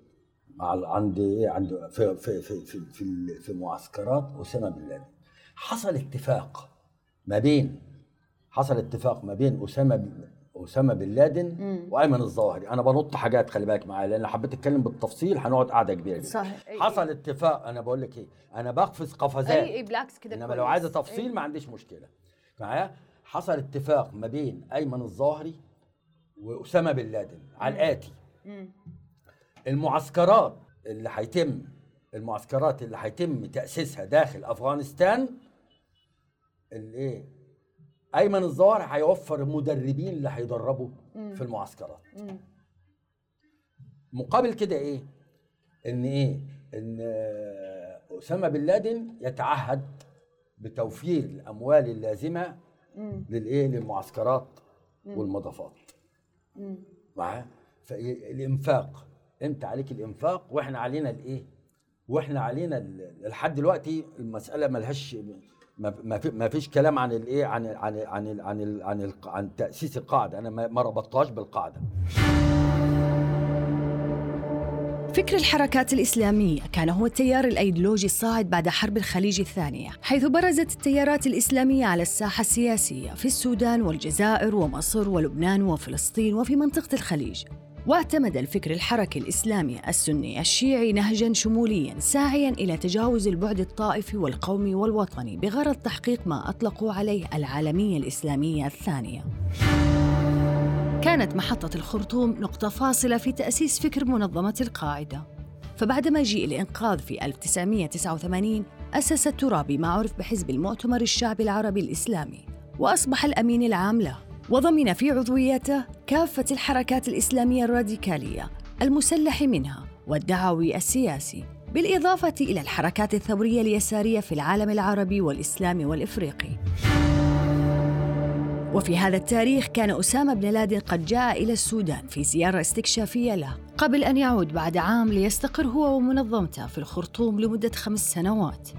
E: مع عند إيه؟ عند في في في في في, في معسكرات أسامة بن لادن. حصل اتفاق. ما بين حصل اتفاق ما بين أسامة أسامة بن لادن. وأيمن الظواهري أنا بنط حاجات خلي بالك معايا لأن حبيت أتكلم بالتفصيل هنقعد قعدة كبيرة.
G: صحيح.
E: حصل اتفاق أنا بقول لك إيه أنا بقفز قفزات.
G: أي بالعكس كده إنما.
E: لو عايزة تفصيل
G: أي.
E: ما عنديش مشكلة. معايا؟ حصل اتفاق ما بين أيمن الظاهري وأسامة بن لادن على الآتي.
G: مم.
E: المعسكرات اللي هيتم المعسكرات اللي هيتم تأسيسها داخل أفغانستان الايه؟ أيمن الظاهر هيوفر المدربين اللي هيدربوا في المعسكرات.
G: مم.
E: مقابل كده إيه؟ إن إيه؟ إن أسامة بن لادن يتعهد بتوفير الأموال
G: اللازمة.
E: للإيه؟ للمعسكرات والمضافات. معاه؟ فالانفاق انت عليك الإنفاق؟ وإحنا علينا الإيه؟ وإحنا علينا لحد دلوقتي المسألة ملهاش ما ما في- ما فيش كلام عن الايه عن عن عن عن عن, عن, تأسيس القاعدة. أنا ما ربطتهاش بالقاعدة.
F: فكر الحركات الإسلامية كان هو التيار الأيديولوجي الصاعد بعد حرب الخليج الثانية حيث برزت التيارات الإسلامية على الساحة السياسية في السودان والجزائر ومصر ولبنان وفلسطين وفي منطقة الخليج. واعتمد الفكر الحركي الإسلامي السني الشيعي نهجاً شمولياً ساعياً إلى تجاوز البعد الطائفي والقومي والوطني بغرض تحقيق ما أطلقوا عليه العالمية الإسلامية الثانية. كانت محطة الخرطوم نقطة فاصلة في تأسيس فكر منظمة القاعدة. فبعد مجيء الإنقاذ في 1989 أسس الترابي ما عرف بحزب المؤتمر الشعبي العربي الإسلامي وأصبح الأمين العام له. وضمن في عضويته كافة الحركات الإسلامية الراديكالية المسلح منها والدعوي السياسي بالإضافة إلى الحركات الثورية اليسارية في العالم العربي والإسلامي والإفريقي. وفي هذا التاريخ كان أسامة بن لادن قد جاء إلى السودان في زيارة استكشافية له قبل أن يعود بعد عام ليستقر هو ومنظمته في الخرطوم لمدة خمس سنوات.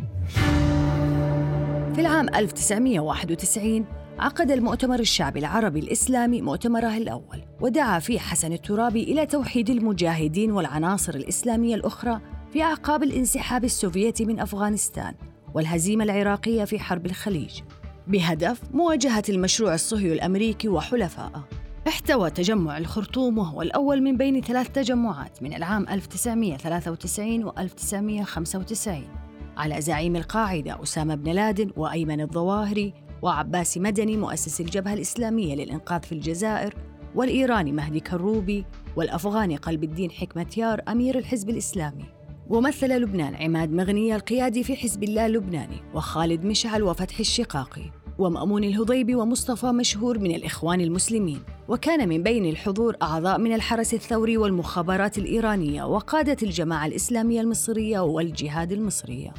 F: في العام 1991 عقد المؤتمر الشعبي العربي الإسلامي مؤتمره الأول ودعا فيه حسن الترابي إلى توحيد المجاهدين والعناصر الإسلامية الأخرى في أعقاب الانسحاب السوفيتي من أفغانستان والهزيمة العراقية في حرب الخليج. بهدف مواجهة المشروع الصهيوني الأمريكي وحلفائه. احتوى تجمع الخرطوم وهو الأول من بين ثلاث تجمعات من العام 1993 و 1995 على زعيم القاعدة أسامة بن لادن وأيمن الظواهري وعباس مدني مؤسس الجبهة الإسلامية للإنقاذ في الجزائر والإيراني مهدي كروبي والأفغاني قلب الدين حكمتيار أمير الحزب الإسلامي. ومثل لبنان عماد مغنية القيادي في حزب الله اللبناني وخالد مشعل وفتحي الشقاقي ومأمون الهضيبي ومصطفى مشهور من الإخوان المسلمين. وكان من بين الحضور أعضاء من الحرس الثوري والمخابرات الإيرانية وقادة الجماعة الإسلامية المصرية والجهاد المصرية.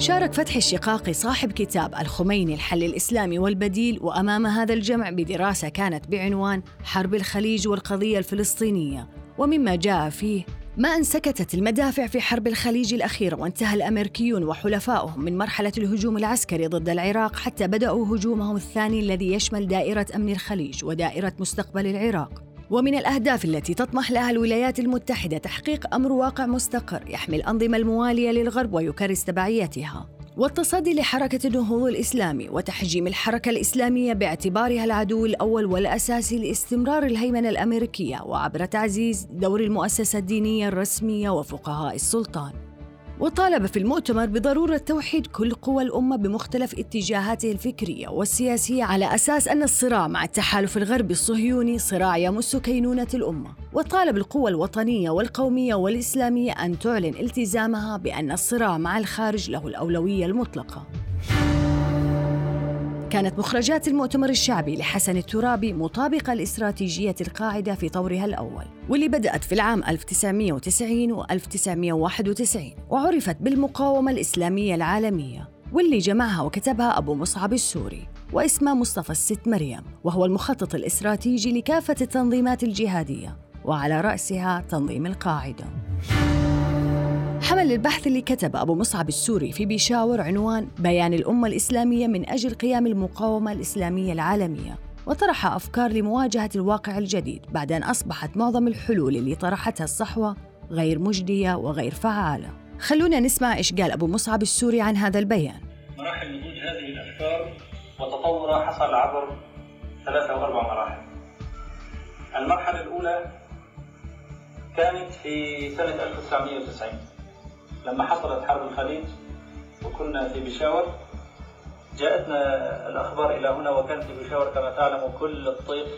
F: شارك فتحي الشقاقي صاحب كتاب الخميني الحل الإسلامي والبديل وأمام هذا الجمع بدراسة كانت بعنوان حرب الخليج والقضية الفلسطينية. ومما جاء فيه ما أن سكتت المدافع في حرب الخليج الأخيرة وانتهى الأمريكيون وحلفائهم من مرحلة الهجوم العسكري ضد العراق حتى بدأوا هجومهم الثاني الذي يشمل دائرة أمن الخليج ودائرة مستقبل العراق. ومن الأهداف التي تطمح لها الولايات المتحدة تحقيق أمر واقع مستقر يحمي الأنظمة الموالية للغرب ويكرس تبعيتها والتصدي لحركة النهوض الإسلامي وتحجيم الحركة الإسلامية باعتبارها العدو الأول والأساسي لاستمرار الهيمنة الأمريكية وعبر تعزيز دور المؤسسة الدينية الرسمية وفقهاء السلطان. وطالب في المؤتمر بضرورة توحيد كل قوى الأمة بمختلف اتجاهاته الفكرية والسياسية على أساس أن الصراع مع التحالف الغربي الصهيوني صراع يمس كينونة الأمة. وطالب القوى الوطنية والقومية والإسلامية أن تعلن التزامها بأن الصراع مع الخارج له الأولوية المطلقة. كانت مخرجات المؤتمر الشعبي لحسن الترابي مطابقة لإستراتيجية القاعدة في طورها الأول واللي بدأت في العام 1990 و 1991 وعرفت بالمقاومة الإسلامية العالمية واللي جمعها وكتبها أبو مصعب السوري واسمه مصطفى الست مريم وهو المخطط الإستراتيجي لكافة التنظيمات الجهادية وعلى رأسها تنظيم القاعدة. حمل البحث اللي كتبه أبو مصعب السوري في بيشاور عنوان بيان الأمة الإسلامية من أجل قيام المقاومة الإسلامية العالمية وطرح أفكار لمواجهة الواقع الجديد بعد أن أصبحت معظم الحلول اللي طرحتها الصحوة غير مجدية وغير فعالة. خلونا نسمع إيش قال أبو مصعب السوري عن هذا البيان.
B: مراحل نضوج هذه الأفكار وتطورها حصل عبر ثلاثة أربع مراحل. المرحلة الأولى كانت في سنة 1990 لما حصلت حرب الخليج وكنا في بشاور جاءتنا الأخبار إلى هنا وكان في بشاور كما تعلم كل الطيف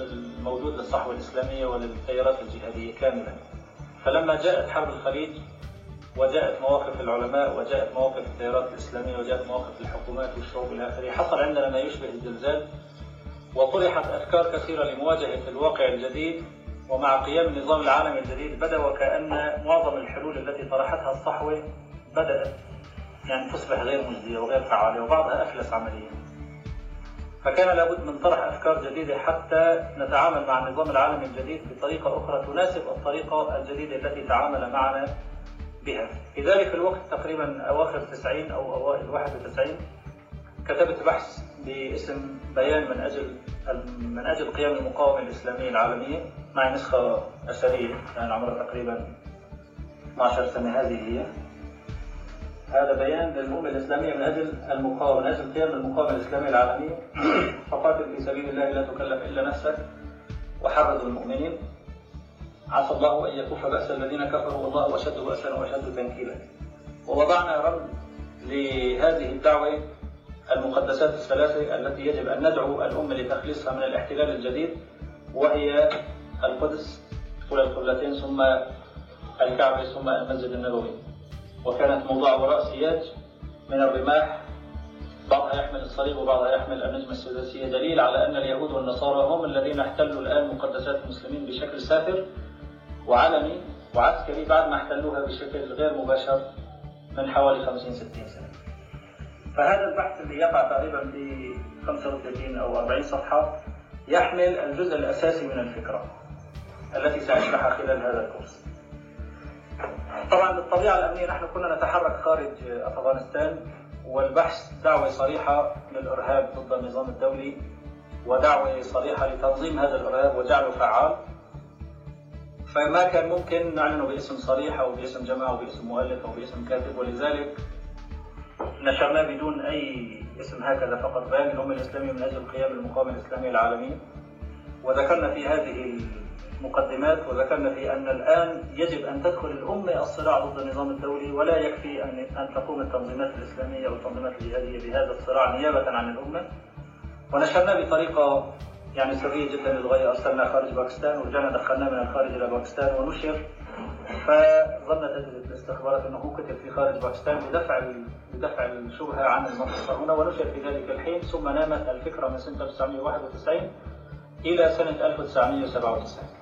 B: الموجود للصحوة الإسلامية وللتيارات الجهادية كاملا. فلما جاءت حرب الخليج وجاءت مواقف العلماء وجاءت مواقف التيارات الإسلامية وجاءت مواقف الحكومات والشعوب إلى آخره حصل عندنا ما يشبه الزلزال وطرحت أفكار كثيرة لمواجهة الواقع الجديد ومع قيام النظام العالمي الجديد بدأ وكأن معظم الحلول التي طرحتها الصحوة بدأت يعني تصبح غير مجدية وغير فعالة وبعضها أفلس عمليا. فكان لابد من طرح أفكار جديدة حتى نتعامل مع النظام العالمي الجديد بطريقة أخرى تناسب الطريقة الجديدة التي تعامل معنا بها. في ذلك الوقت تقريبا أواخر 90 أو أوائل 91 كتبت بحث باسم بيان من أجل من أجل قيام المقاومة الإسلامية العالمية. معي نسخة أثرية يعني عمرها تقريبا 12 سنة هذه هي. هذا بيان للأمة الإسلامية من أجل المقاومة من أجل قيام المقاومة الإسلامية العالمية. *clears throat* فقاتل في سبيل الله لا تكلف إلا نفسك وحرض المؤمنين. عسى الله أن يكف بأس الذين كفروا والله أشد بأسا وأشد تنكيلا. ووضعنا رمز لهذه الدعوة المقدسات الثلاثة التي يجب أن ندعو الأمة لتخليصها من الاحتلال الجديد وهي القدس أولى القبلتين ثم الكعبة ثم المسجد النبوي. وكانت موضوع وراء سياج من الرماح. بعضها يحمل الصليب وبعضها يحمل النجمة السداسية. دليل على أن اليهود والنصارى هم الذين احتلوا الآن مقدسات المسلمين بشكل سافر وعلني وعسكري بعد ما احتلوها بشكل غير مباشر من حوالي 50 60 سنة. فهذا البحث اللي يقع تقريبا في 35 أو 40 صفحة يحمل الجزء الأساسي من الفكرة. التي ساشرحها خلال هذا الكورس. طبعا بالطبيعة الأمنية نحن كنا نتحرك خارج أفغانستان والبحث دعوة صريحة للإرهاب ضد النظام الدولي ودعوة صريحة لتنظيم هذا الإرهاب وجعله فعال فما كان ممكن نعلنه باسم صريح أو باسم جماعة أو باسم مؤلف أو باسم كاتب ولذلك نشرناه بدون أي اسم هكذا فقط بيان الأمة الإسلامية من أجل قيام المقاومة الإسلامية العالمية وذكرنا في هذه المقدمات وذكرنا في أن الآن يجب أن تدخل الأمة الصراع ضد النظام الدولي ولا يكفي أن أن تقوم التنظيمات الإسلامية أو التنظيمات الجهادية بهذا الصراع نيابة عن الأمة. ونشرناه بطريقة يعني سرية جدا للغاية. ارسلناه خارج باكستان ورجعنا دخلناه من الخارج إلى باكستان ونشر. فظنت الاستخبارات هو كتب في خارج باكستان بدفع بدفع الشبهة عن المنطقة هنا ونشر في ذلك الحين. ثم نامت الفكرة من سنة 1991 إلى سنة 1997.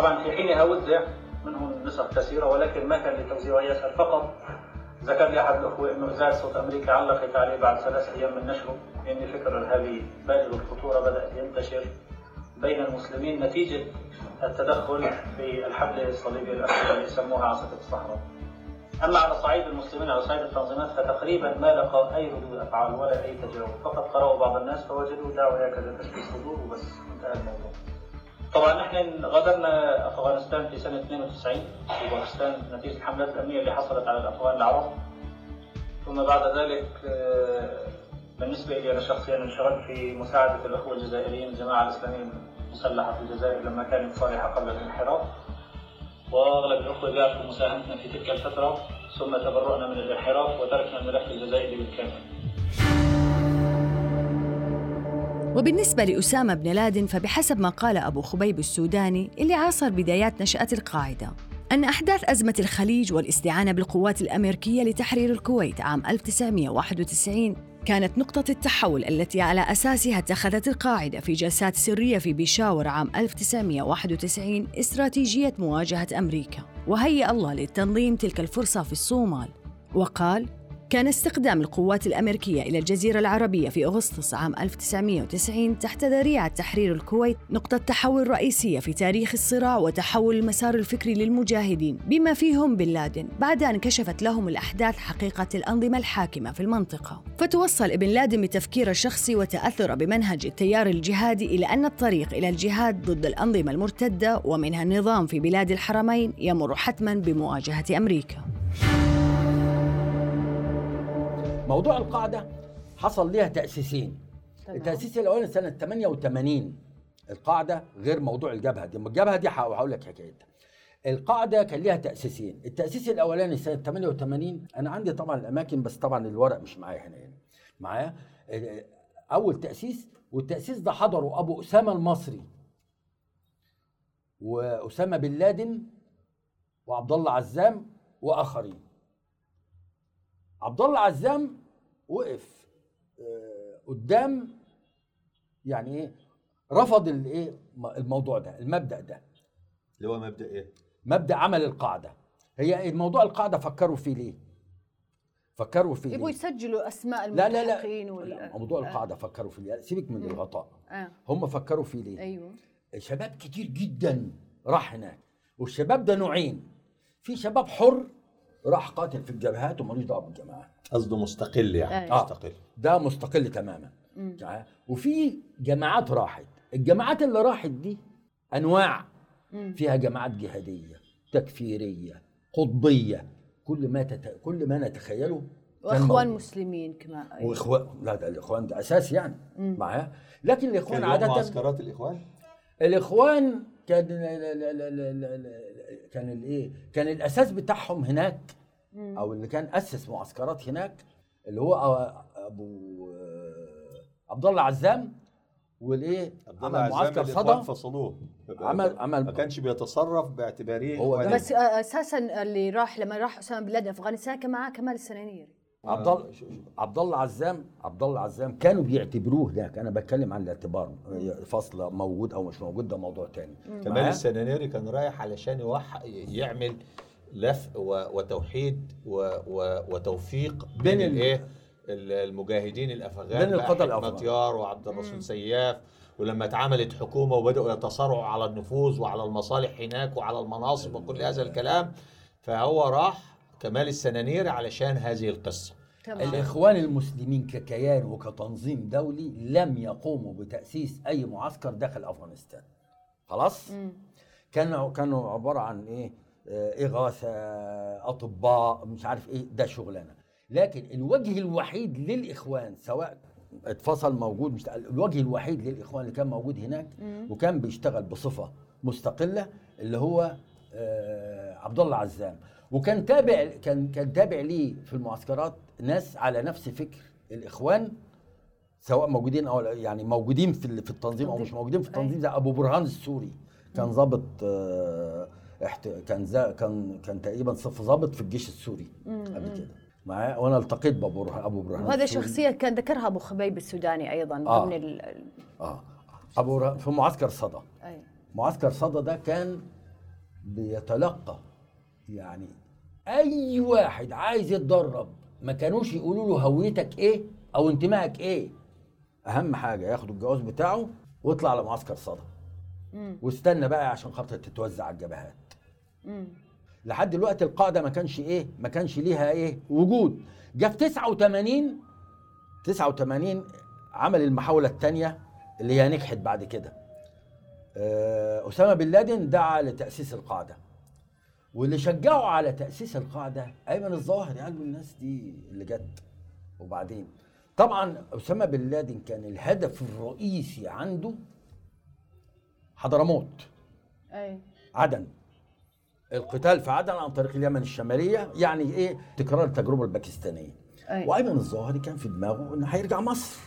B: طبعا في حينها وزع منه نسخ كثيرة ولكن ما كان لتوزيعه يسأل فقط ذكر لي أحد الأخوة إنه اذاعه صوت أمريكا علقت عليه بعد ثلاث أيام من نشره لأن فكر ارهابي بالغ الخطوره بدا ينتشر بين المسلمين نتيجة التدخل في الحمله الصليبيه الاخيره اللي يسموها عاصفة الصحراء. أما على صعيد المسلمين على صعيد التنظيمات فتقريبا ما لقى أي ردود أفعال ولا أي تجاوب، فقط قرأوا بعض الناس فوجدوا دعوة هكذا تشفي الصدور وبس انتهى الموضوع. طبعا نحن غادرنا أفغانستان في سنة 92 في باكستان نتيجة الحملات الأمنية اللي حصلت على الأفغان العرب ثم بعد ذلك بالنسبة لي أنا شخصيا انشغلت في مساعدة الأخوة الجزائريين الجماعة الإسلامية المسلحة في الجزائر لما كانت صالحة قبل الانحراف وأغلب الأخوة بيعرفوا مساهمتنا في تلك الفترة ثم تبرؤنا من الانحراف وتركنا الملف الجزائري بالكامل.
F: وبالنسبة لأسامة بن لادن فبحسب ما قال أبو خبيب السوداني اللي عاصر بدايات نشأة القاعدة أن أحداث أزمة الخليج والاستعانة بالقوات الأمريكية لتحرير الكويت عام 1991 كانت نقطة التحول التي على أساسها اتخذت القاعدة في جلسات سرية في بيشاور عام 1991 استراتيجية مواجهة أمريكا. وهيأ الله للتنظيم تلك الفرصة في الصومال. وقال كان استخدام القوات الأمريكية إلى الجزيرة العربية في أغسطس عام 1990 تحت ذريعة تحرير الكويت نقطة تحول رئيسية في تاريخ الصراع وتحول المسار الفكري للمجاهدين بما فيهم بن لادن بعد أن كشفت لهم الأحداث حقيقة الأنظمة الحاكمة في المنطقة. فتوصل ابن لادن بتفكيره الشخصي وتأثره بمنهج التيار الجهادي إلى أن الطريق إلى الجهاد ضد الأنظمة المرتدة ومنها النظام في بلاد الحرمين يمر حتما بمواجهة أمريكا.
E: موضوع القاعدة حصل ليها
G: تأسيسين.
E: التأسيس الاولاني سنة 88 القاعدة غير موضوع الجبهة دي. الجبهة دي هقول لك حكايتها. القاعدة كان ليها تأسيسين. التأسيس الأولاني سنة 88 أنا عندي طبعا الأماكن بس طبعا الورق مش معايا هنا يعني. معايا؟ آه، أول تأسيس والتأسيس ده حضره أبو أسامة المصري. وأسامة بن لادن وعبد الله عزام وآخرين. عبد الله عزام وقف آه، قدام يعني إيه رفض الايه الموضوع ده المبدأ ده.
I: اللي هو مبدأ إيه؟
E: مبدأ عمل القاعدة. هي موضوع القاعدة فكروا فيه ليه؟ فكروا فيه
G: يبغوا
E: ليه؟
G: يسجلوا أسماء
E: لا لا لا,
G: وال...
E: لا موضوع القاعدة فكروا فيه ليه؟ سيبك من الغطاء.
G: آه.
E: هم فكروا فيه ليه؟
G: أيوه.
E: شباب كتير جدا راح هناك والشباب ده نوعين. في شباب حر راح قاتل في الجبهات ومالوش دعوة بالجماعات
I: قصده مستقل يعني
G: أيوة.
I: مستقل
E: ده مستقل تماما
G: مم.
E: تمام؟ وفي جماعات راحت الجماعات اللي راحت دي أنواع
G: مم.
E: فيها جماعات جهادية تكفيرية قطبية كل ما تت... كل ما نتخيله
G: وإخوان
E: موجود.
G: مسلمين كمان أيوة.
E: واخوان لا ده الإخوان ده أساس يعني. معايا لكن
I: الإخوان
E: عادة
I: معسكرات الإخوان
E: الإخوان كان كان الايه كان الأساس بتاعهم هناك. أو اللي كان أسس معسكرات هناك اللي هو أبو عبد الله عزام والإيه
I: عبد الله
E: عمل
I: عزام
E: معسكر صدى
I: فصلوه
E: عمل- عمل-
I: ما كانش بيتصرف باعتباره
E: هو ده.
G: بس أساسا اللي راح لما راح أسامة بن لادن أفغانستان كان معاه كمال السنانيري
E: عبد الله عبد الله عزام عبد الله عزام كانوا بيعتبروه هناك. أنا بتكلم عن الاعتبار. فصل موجود أو مش موجود ده موضوع تاني.
I: كمال؟ السنانيري كان رايح علشان يوح يعمل لف وتوحيد وتوفيق
E: بين
I: بين
E: ال-
I: الايه ال- المجاهدين الأفغان
E: بين الأفغان.
I: يار وعبد الرسول سياف. ولما اتعملت حكومة وبدأوا يتصارعوا على النفوذ وعلى المصالح هناك وعلى المناصب وكل هذا الكلام فهو راح كمال السنانيري علشان هذه القصة.
G: تمام
E: الإخوان المسلمين ككيان وكتنظيم دولي لم يقوموا بتأسيس أي معسكر داخل أفغانستان. خلاص؟ كانوا كانوا عبارة عن إيه؟ آه، إغاثة أطباء مش عارف إيه ده شغلانة. لكن الوجه الوحيد للإخوان سواء اتفصل موجود مش الوجه الوحيد للإخوان اللي كان موجود هناك وكان بيشتغل بصفة مستقلة اللي هو آه، عبد الله عزام. وكان تابع كان كان تابع ليه في المعسكرات؟ ناس على نفس فكر. الإخوان سواء موجودين أو يعني موجودين في في التنظيم أو مش موجودين في التنظيم زي أبو برهان السوري. كان ضابط آه، احت... كان زا... كان كان تقريبا صف ضابط في الجيش السوري قبل كده. معايا؟ وأنا التقيت بأبو برهان أبو برهان
G: وهذا. شخصية كان ذكرها أبو خبيب السوداني أيضا
E: آه.
G: ضمن ال ال-
E: آه. أبو برهان في معسكر صدى.
G: أي.
E: معسكر صدى ده كان بيتلقى يعني أي واحد عايز يتدرب ما كانوش يقولوا له هويتك إيه أو انتمائك إيه. أهم حاجة ياخدوا الجواز بتاعه ويطلع على معسكر صدى واستنى بقى عشان خاطر تتوزع على الجبهات. لحد دلوقتي القاعدة ما كانش إيه ما كانش ليها إيه وجود. جه في 89 89 عمل المحاولة الثانية اللي هي نجحت بعد كده. آه، أسامة بن لادن دعا لتأسيس القاعدة. واللي شجعوا على تأسيس القاعدة أيمن الظاهري قال له الناس دي اللي جت. وبعدين طبعا أسامة بن لادن كان الهدف الرئيسي عنده حضرموت.
G: أي.
E: عدن. القتال في عدن عن طريق اليمن الشمالية يعني إيه؟ تكرار التجربة الباكستانية.
G: أي.
E: وأيمن الظاهري كان في دماغه إنه هيرجع مصر.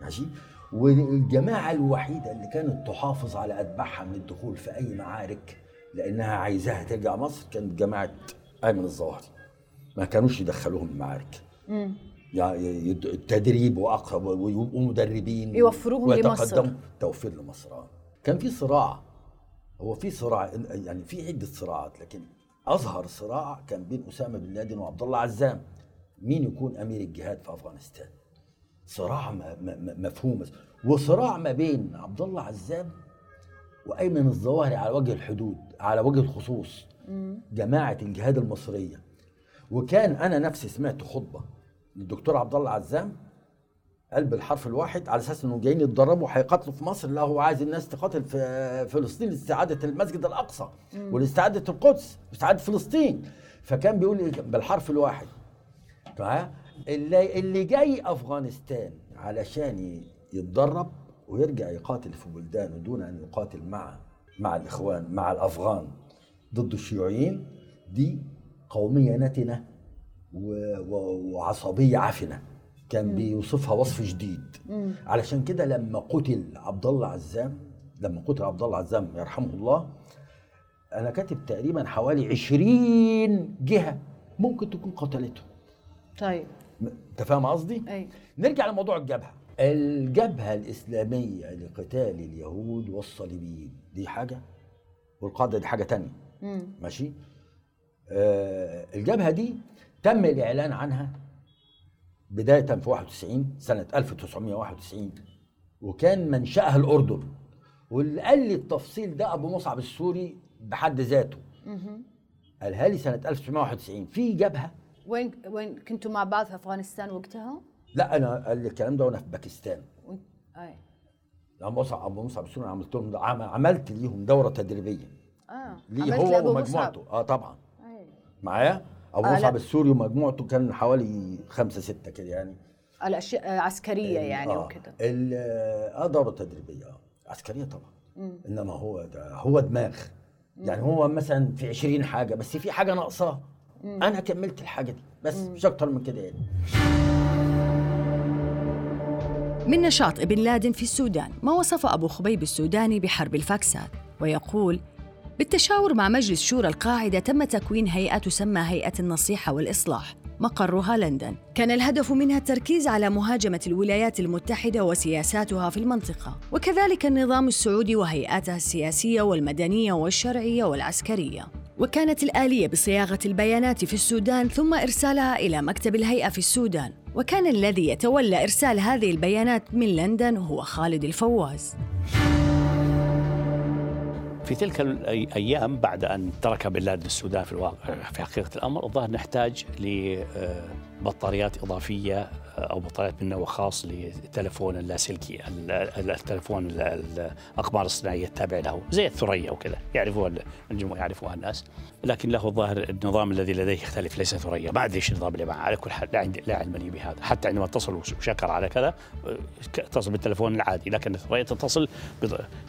E: ماشي؟ والجماعة الوحيدة اللي كانت تحافظ على أتباعها من الدخول في أي معارك لأنها عايزاها ترجع مصر كانت جماعة ايمن الظاهري ما كانوش يدخلوهم المعارك. يعني التدريب وأقرب ويبقوا مدربين
G: يوفروهم. لمصر.
E: توفير لمصر آه. كان في صراع هو في صراع يعني في عدة صراعات لكن أظهر صراع كان بين أسامة بن لادن وعبد الله عزام مين يكون أمير الجهاد في أفغانستان صراع مفهوم وصراع ما بين عبد الله عزام وأيمن الظواهري على وجه الحدود على وجه الخصوص جماعة الجهاد المصرية. وكان أنا نفسي سمعت خطبة للدكتور عبد الله عزام قال بالحرف الواحد على أساس انهم جايين يتدربوا هيقاتلوا في مصر. لا هو عايز الناس تقاتل في فلسطين لاستعادة المسجد الأقصى ولاستعادة القدس واستعادة فلسطين. فكان بيقول إيه؟ بالحرف الواحد؟ اللي اللي جاي أفغانستان علشان يتدرب ويرجع يقاتل في بلدانه دون أن يقاتل مع مع الإخوان مع الأفغان ضد الشيوعيين دي قومية نتنه و- و- وعصبية عفنه كان بيوصفها وصف جديد. علشان كده لما قتل عبد الله عزام لما قتل عبد الله عزام يرحمه الله أنا كاتب تقريبا حوالي 20 جهة ممكن تكون قتلته.
G: طيب.
E: أنت فاهم قصدي؟ نرجع لموضوع الجبهة. الجبهة الإسلامية لقتال اليهود والصليبيين. دي حاجة والقاعده دي حاجة تانية.
G: مم.
E: ماشي؟ آه الجبهة دي تم الإعلان عنها بداية في 91 سنة 1991 وكان منشأها الأردن. واللي قال لي التفصيل ده أبو مصعب السوري بحد ذاته. قالها لي سنة 1991 في جبهة
G: وين وين كنتوا مع بعض في أفغانستان وقتها؟
E: لا أنا قال لي الكلام ده وأنا في باكستان.
G: أي.
E: أبو مصعب أبو مصعب السوري عملت لهم؟ عم- عملت ليهم دورة تدريبية.
G: آه.
E: ليه هو ومجموعته
G: مصعب.
E: آه طبعا.
G: أي.
E: معايا؟ أبو
G: آه،
E: مصعب. السوري ومجموعته كان حوالي خمسة ستة كده يعني.
G: الأشياء عسكرية يعني وكذا
E: ال- آه دورة تدريبية. آه عسكرية طبعا. إنما هو ده هو دماغ. يعني هو مثلا في 20 حاجة بس في حاجة ناقصاه أنا كملت الحاجة دي بس مش أكتر من كده يعني.
F: من نشاط ابن لادن في السودان ما وصف أبو خبيب السوداني بحرب الفاكسات ويقول بالتشاور مع مجلس شورى القاعدة تم تكوين هيئة تسمى هيئة النصيحة والإصلاح. مقرها لندن. كان الهدف منها التركيز على مهاجمة الولايات المتحدة وسياساتها في المنطقة. وكذلك النظام السعودي وهيئاته السياسية والمدنية والشرعية والعسكرية. وكانت الآلية بصياغة البيانات في السودان ثم إرسالها إلى مكتب الهيئة في السودان. وكان الذي يتولى إرسال هذه البيانات من لندن هو خالد الفواز.
J: في تلك الأيام بعد أن ترك بن لادن السودان في الواقع في حقيقة الأمر الظاهر نحتاج لبطاريات إضافية أو بطاريات من نوع خاص للتلفون اللاسلكي ال- ال- التلفون ال- ال- الاقمار الصناعية التابع له زي الثريا وكذا يعرفوها ال- الجمهور يعرفوها الناس. لكن له الظاهر النظام الذي لديه يختلف ليس ثريا. ما أدري النظام اللي معه على كل حال لا لا علم لي بهذا. حتى عندما اتصل وش- وشكر على كذا ك- اتصل بالتلفون العادي. لكن الثريا تتصل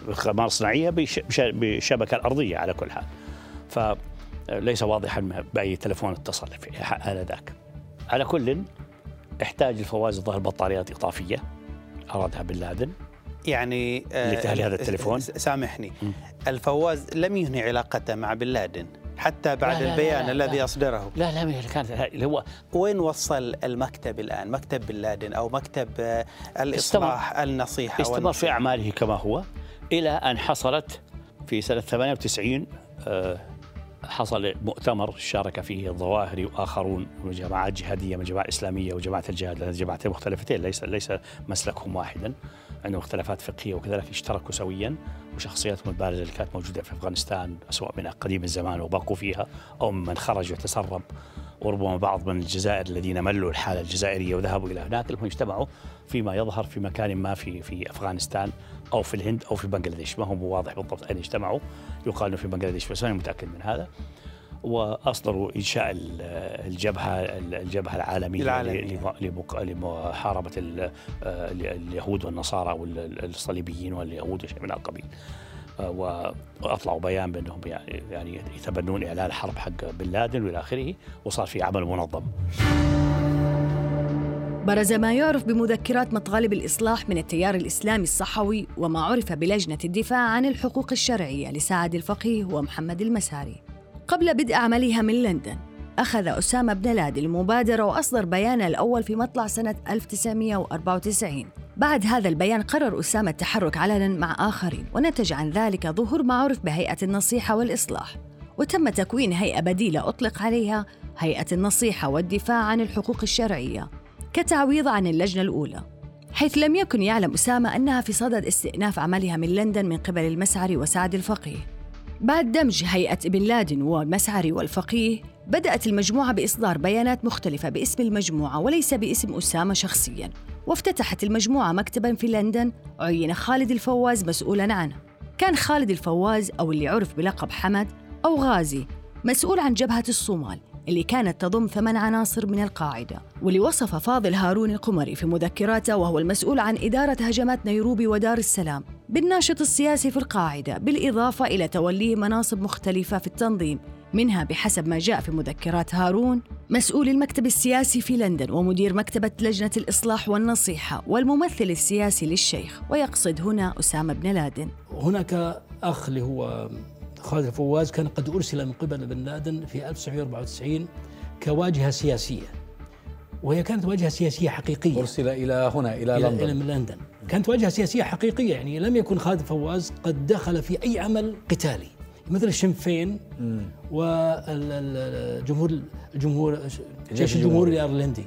J: باقمار صناعية بش- بش- بالشبكه الارضيه على كل حال. فليس واضحا بأي تلفون اتصل في ح- آنذاك. على كل احتاج الفواز الظاهر بطاريات إضافية أرادها بن لادن
K: يعني آه،
J: لتهلي هذا التليفون؟
K: سامحني
J: م.
K: الفواز لم ينهي علاقته مع بن لادن حتى بعد
J: لا، لا، لا،
K: البيان
J: لا،
K: الذي
J: لا.
K: أصدره
J: لا لا كانت اللي هو
K: وين وصل المكتب الآن مكتب بن لادن أو مكتب آه، الإصلاح النصيحة
J: استمر في. أعماله كما هو إلى أن حصلت في سنة 98 آه، حصل مؤتمر شارك فيه الظواهري واخرون من جماعات جهادية من الجماعه الاسلاميه وجماعة الجهاد لأن جماعتين مختلفتين ليس ليس مسلكهم واحدا. عندهم اختلافات فقهية وكذلك اشتركوا سويا وشخصياتهم البارزه اللي كانت موجودة في أفغانستان سواء من قديم الزمان وبقوا فيها أو من خرج وتسرب. وربما بعض من الجزائر الذين ملوا الحالة الجزائرية وذهبوا إلى هناك المهم اجتمعوا فيما يظهر في مكان ما في في أفغانستان. أو في الهند أو في بنغلاديش. ما هو واضح بالضبط أين اجتمعوا. يقال إنه في بنغلاديش بس ماني متأكد من هذا. وأصدروا إنشاء ال- الجبهة الجبهة
K: العالمية
J: لمحاربة آه، اليهود والنصارى والصليبيين واليهود وشيء من القبيل. آه، وأطلعوا بيان بأنهم يعني يعني يتبنون إعلان حرب حق بن لادن وإلى آخره وصار في عمل منظم.
F: برز ما يعرف بمذكرات مطالب الإصلاح من التيار الإسلامي الصحوي وما عرف بلجنة الدفاع عن الحقوق الشرعية لسعد الفقيه ومحمد المساري. قبل بدء عملها من لندن أخذ أسامة بن لادن المبادرة وأصدر بيانه الأول في مطلع سنة 1994 بعد هذا البيان قرر أسامة التحرك علنا مع آخرين ونتج عن ذلك ظهور ما عرف بهيئة النصيحة والإصلاح. وتم تكوين هيئة بديلة أطلق عليها هيئة النصيحة والدفاع عن الحقوق الشرعية. كتعويض عن اللجنة الأولى حيث لم يكن يعلم أسامة أنها في صدد استئناف عملها من لندن من قبل المسعري وسعد الفقيه. بعد دمج هيئة ابن لادن والمسعري والفقيه بدأت المجموعة بإصدار بيانات مختلفة باسم المجموعة وليس باسم أسامة شخصياً وافتتحت المجموعة مكتباً في لندن عين خالد الفواز مسؤولاً عنه. كان خالد الفواز أو اللي عرف بلقب حمد أو غازي مسؤول عن جبهة الصومال اللي كانت تضم ثمان عناصر من القاعدة واللي وصف فاضل هارون القمري في مذكراته وهو المسؤول عن إدارة هجمات نيروبي ودار السلام بالناشط السياسي في القاعدة بالإضافة إلى توليه مناصب مختلفة في التنظيم منها بحسب ما جاء في مذكرات هارون مسؤول المكتب السياسي في لندن ومدير مكتبة لجنة الإصلاح والنصيحة والممثل السياسي للشيخ ويقصد هنا أسامة بن لادن.
D: هناك أخ اللي هو خالد الفواز كان قد أرسل من قبل بن لادن في 1994 كواجهة سياسية وهي كانت واجهة سياسية حقيقية.
L: أرسل إلى هنا إلى,
D: إلى,
L: لندن.
D: إلى لندن. كانت واجهة سياسية حقيقية يعني لم يكن خالد الفواز قد دخل في أي عمل قتالي مثل الشنفين والجمهور الجمهور جيش الجمهوري الإيرلندي.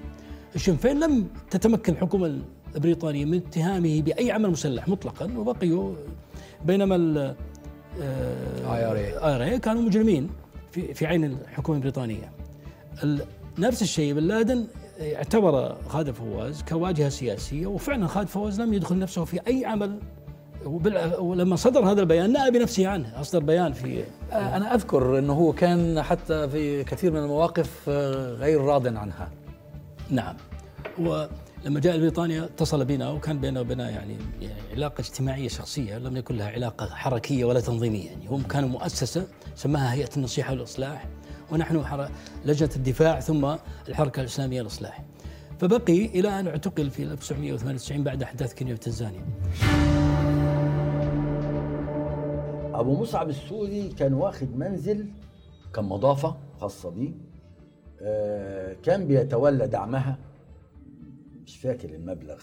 D: الشنفين لم تتمكن الحكومة البريطانية من اتهامه بأي عمل مسلح مطلقا وبقيوا بينما ال IRA كانوا مجرمين في في عين الحكومة البريطانية. نفس الشيء بن لادن اعتبر خالد فواز كواجهة سياسية وفعلا خالد فواز لم يدخل نفسه في أي عمل. ولما صدر هذا البيان نأى بنفسه عنه أصدر بيان في
L: أنا أذكر أنه هو كان حتى في كثير من المواقف غير راض عنها.
D: نعم. ولما جاء لبريطانيا اتصل بنا وكان بينه وبيننا يعني, يعني علاقة اجتماعية شخصية لم يكن لها علاقة حركية ولا تنظيمية يعني. هم كانوا مؤسسة سماها هيئة النصيحة والإصلاح ونحن لجنة الدفاع ثم الحركة الإسلامية للإصلاح فبقي إلى أن اعتقل في 1998 بعد أحداث كينيا وتنزانيا
E: أبو مصعب السوري كان واخد منزل كان مضافه خاصة بيه آه كان بيتولى دعمها. مش فاكر المبلغ.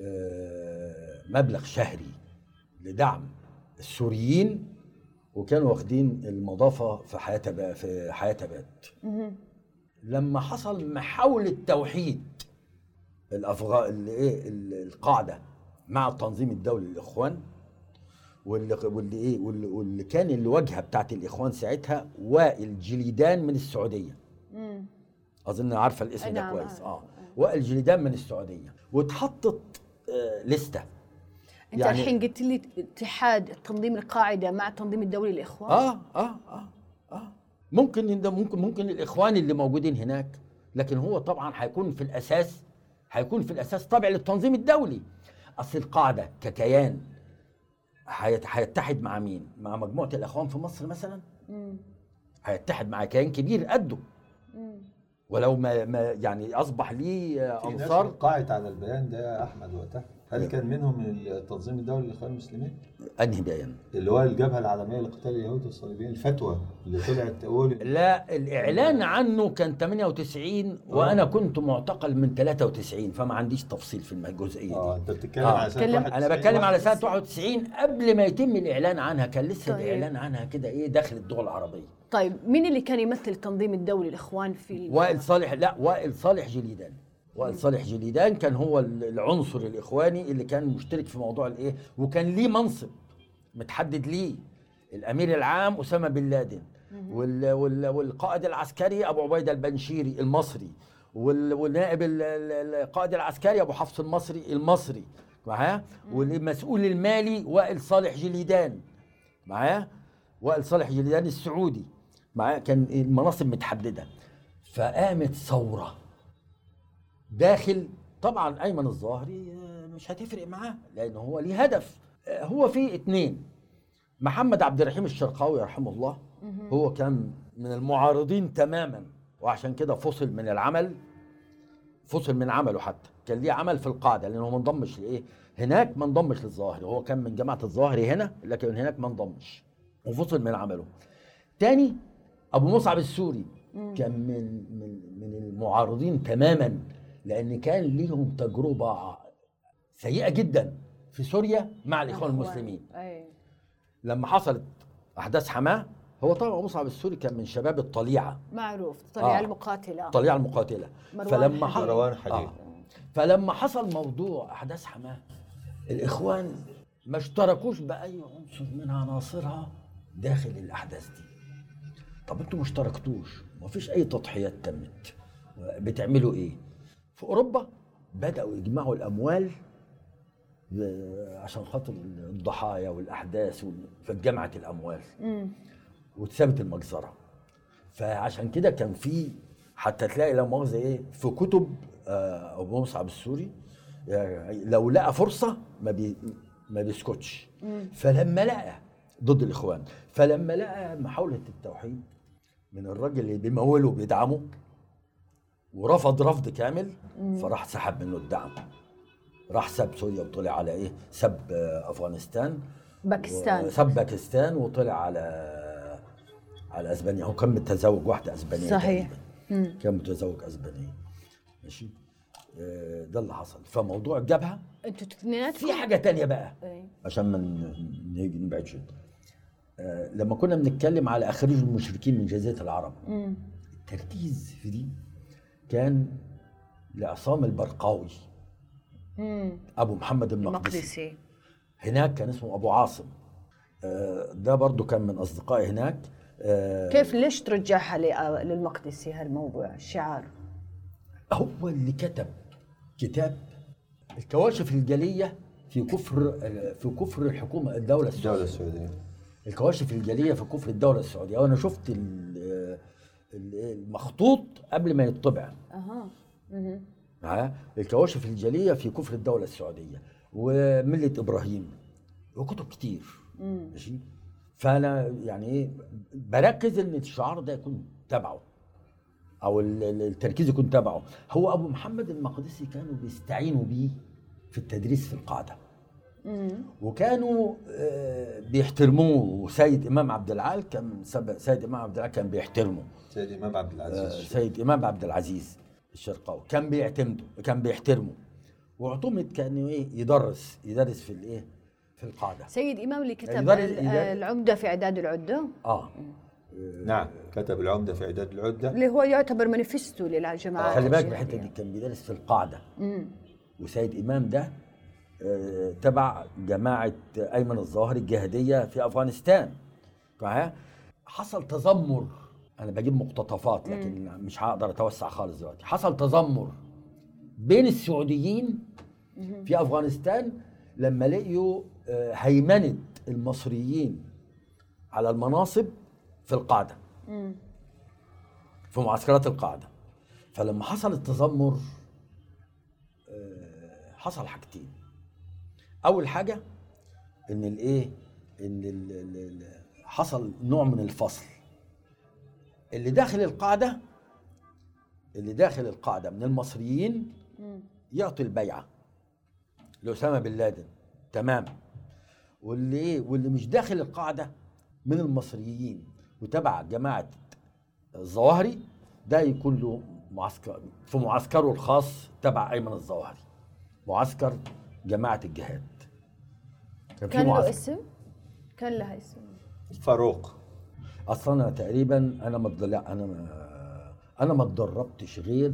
E: آه مبلغ شهري لدعم السوريين وكانوا واخدين المضافة في حياة في حياة اباد لما حصل محاولة توحيد الافغان إيه القاعدة مع التنظيم الدولي للإخوان واللي واللي إيه واللي, واللي كان الواجهة بتاعت الإخوان ساعتها وائل جليدان من السعودية.
G: مم.
E: أظن عارفة الاسم ده
G: نعم،
E: كويس.
G: آه.
E: وائل جليدان من السعودية. واتحطت آه لستة.
G: أنت يعني الحين قلت لي اتحاد تنظيم القاعدة مع التنظيم الدولي للإخوان.
E: آه آه آه آه. ممكن ممكن ممكن الإخوان اللي موجودين هناك. لكن هو طبعا هيكون في الأساس هيكون في الأساس تابع للتنظيم الدولي. أصل القاعدة ككيان هيتحد مع مين؟ مع مجموعة الإخوان في مصر مثلا؟ هيتحد مع كيان كبير قده. ولو ما, ما يعني أصبح ليه انصار
I: وقعت على البيان ده يا أحمد وقتها. هل كان منهم من التنظيم الدولي للاخوان المسلمين؟
E: أنهي بيان؟
I: اللي هو الجبهة العالمية لقتال اليهود والصليبيين الفتوى اللي طلعت تقول
E: لا الإعلان عنه كان 98 وأنا كنت معتقل من 93 فما عنديش تفصيل في الجزئية دي
I: آه أنت بتتكلم آه. على سنه 91
E: أنا بتكلم على سنة 91 قبل ما يتم الإعلان عنها كان لسه
G: طيب.
E: الإعلان عنها كده إيه داخل الدول العربية
G: طيب مين اللي كان يمثل التنظيم الدولي الاخوان في
E: وائل صالح لا وائل صالح جليدان وائل صالح جليدان كان هو العنصر الإخواني اللي كان مشترك في موضوع الإيه؟ وكان ليه منصب متحدد ليه. الأمير العام أسامة بن لادن وال وال والقائد العسكري أبو عبيدة البنشيري المصري والنائب القائد العسكري أبو حفص المصري المصري معاه؟ والمسؤول المالي وائل صالح جليدان معاه؟ وائل صالح جليدان السعودي معاه؟ كان المناصب متحددة. فقامت ثورة. داخل طبعا أيمن الظاهري مش هتفرق معاه لأن هو ليه هدف. هو في اتنين. محمد عبد الرحيم الشرقاوي رحمه الله هو كان من المعارضين تماما وعشان كده فصل من العمل فصل من عمله حتى. كان ليه عمل في القاعدة لأنه ما انضمش لإيه؟ هناك ما انضمش للظاهري. هو كان من جماعة الظاهري هنا لكن هناك ما انضمش. وفصل من عمله. تاني أبو مصعب السوري. كان من من من المعارضين تماما. لأن كان ليهم تجربة سيئة جدا في سوريا مع الإخوان المسلمين
G: أي.
E: لما حصلت أحداث حماة هو طبعا مصعب السوري كان من شباب الطليعة
F: معروف طليعة
E: آه.
F: المقاتلة
E: الطليعة المقاتلة
F: مروان
E: فلما
F: حديد.
C: مروان حديد.
E: آه. فلما حصل موضوع أحداث حماة الإخوان ما اشتركوش بأي عنصر من عناصرها داخل الأحداث دي طب أنتوا ما اشتركتوش ما فيش أي تضحيات تمت بتعملوا إيه في أوروبا بدأوا يجمعوا الأموال ب- عشان خاطر الضحايا والأحداث وال- فاتجمعت الأموال
F: مم.
E: واتثبت المجزرة. فعشان كده كان في حتى تلاقي لا مؤاخذة إيه في كتب آه، أبو مصعب السوري يعني لو لقى فرصة ما بي ما بيسكتش. فلما لقى ضد الإخوان فلما لقى محاولة التوحيد من الراجل اللي بيموله وبيدعمه ورفض رفض كامل فراح سحب منه الدعم. راح ساب سوريا وطلع على إيه؟ ساب أفغانستان.
F: باكستان.
E: ساب باكستان وطلع على على أسبانيا. هو كان متزوج واحدة أسبانية
F: صحيح.
E: كان متزوج أسبانية. ماشي؟ آه، ده اللي حصل. فموضوع الجبهه
F: أنتوا اثنيناتكم؟
E: في حاجة تانية بقى.
F: إيه.
E: عشان ما نيجي نبعدش آه، لما كنا بنتكلم على أخريج المشركين من جزيرة العرب.
F: مم.
E: التركيز في دي كان لعصام البرقاوي.
F: مم.
E: أبو محمد المقدسي
F: المقدسي.
E: هناك كان اسمه أبو عاصم. آه، ده برضو كان من أصدقائي هناك. آه،
F: كيف ليش ترجعها ل- للمقدسي هالموضوع الشعار؟
E: هو اللي كتب كتاب الكواشف الجلية في كفر في كفر الحكومة الدولة
C: الدولة
E: السعودية.
C: السعودية
E: الكواشف الجلية في كفر الدولة السعودية. وأنا شفت المخطوط قبل ما يطبع
F: أها.
E: ها؟ الكواشف الجلية في كفر الدولة السعودية وملة إبراهيم. وكتب كتير. ماشي؟ فأنا يعني إيه بركز إن الشعار ده يكون تبعه. أو ال- ال- التركيز يكون تبعه. هو أبو محمد المقدسي كانوا بيستعينوا بيه في التدريس في
F: القاعدة.
E: وكانوا آه، بيحترموه. وسيد إمام عبد العال كان سيد إمام عبد العال كان بيحترمه.
C: سيد إمام عبد
E: آه،
C: العزيز
E: سيد إمام عبد العزيز الشرقاوي كان بيعتمده كان بيحترمه. واعتمد كان إيه يدرس يدرس في الإيه في القاعده
F: سيد إمام اللي كتب
E: يدرس-
F: العمدة في إعداد العدة؟
E: آه.
C: نعم كتب العمدة في إعداد العدة.
F: اللي هو يعتبر مانيفستو للجماعة.
E: خلي بالك
F: الجهادية.
E: الحته دي كان بيدرس في القاعده
F: مم.
E: وسيد إمام ده آه، تبع جماعة أيمن الظاهري الجهادية في أفغانستان. حصل تذمر. أنا بجيب مقتطفات لكن مش هقدر أتوسع خالص دلوقتي. حصل تذمر بين السعوديين في أفغانستان لما لقيوا آه، هيمنة المصريين على المناصب في
F: القاعدة.
E: في معسكرات القاعدة. فلما حصل التذمر آه، حصل حاجتين. أول حاجة إن الإيه؟ إن ال- ال- ال- حصل نوع من الفصل. اللي داخل القاعدة اللي داخل القاعدة من المصريين. يعطي البيعة. لأسامة بن لادن. تمام. واللي إيه؟ واللي مش داخل القاعدة من المصريين. وتبع جماعة الظواهري ده يكون له معسكر في معسكره الخاص تبع أيمن الظواهري. معسكر جماعة الجهاد. كان
F: كان له اسم؟ كان لها اسم.
C: فاروق.
E: أصلا أنا تقريبا أنا ما اتضلع- أنا ما أنا ما اتدربتش غير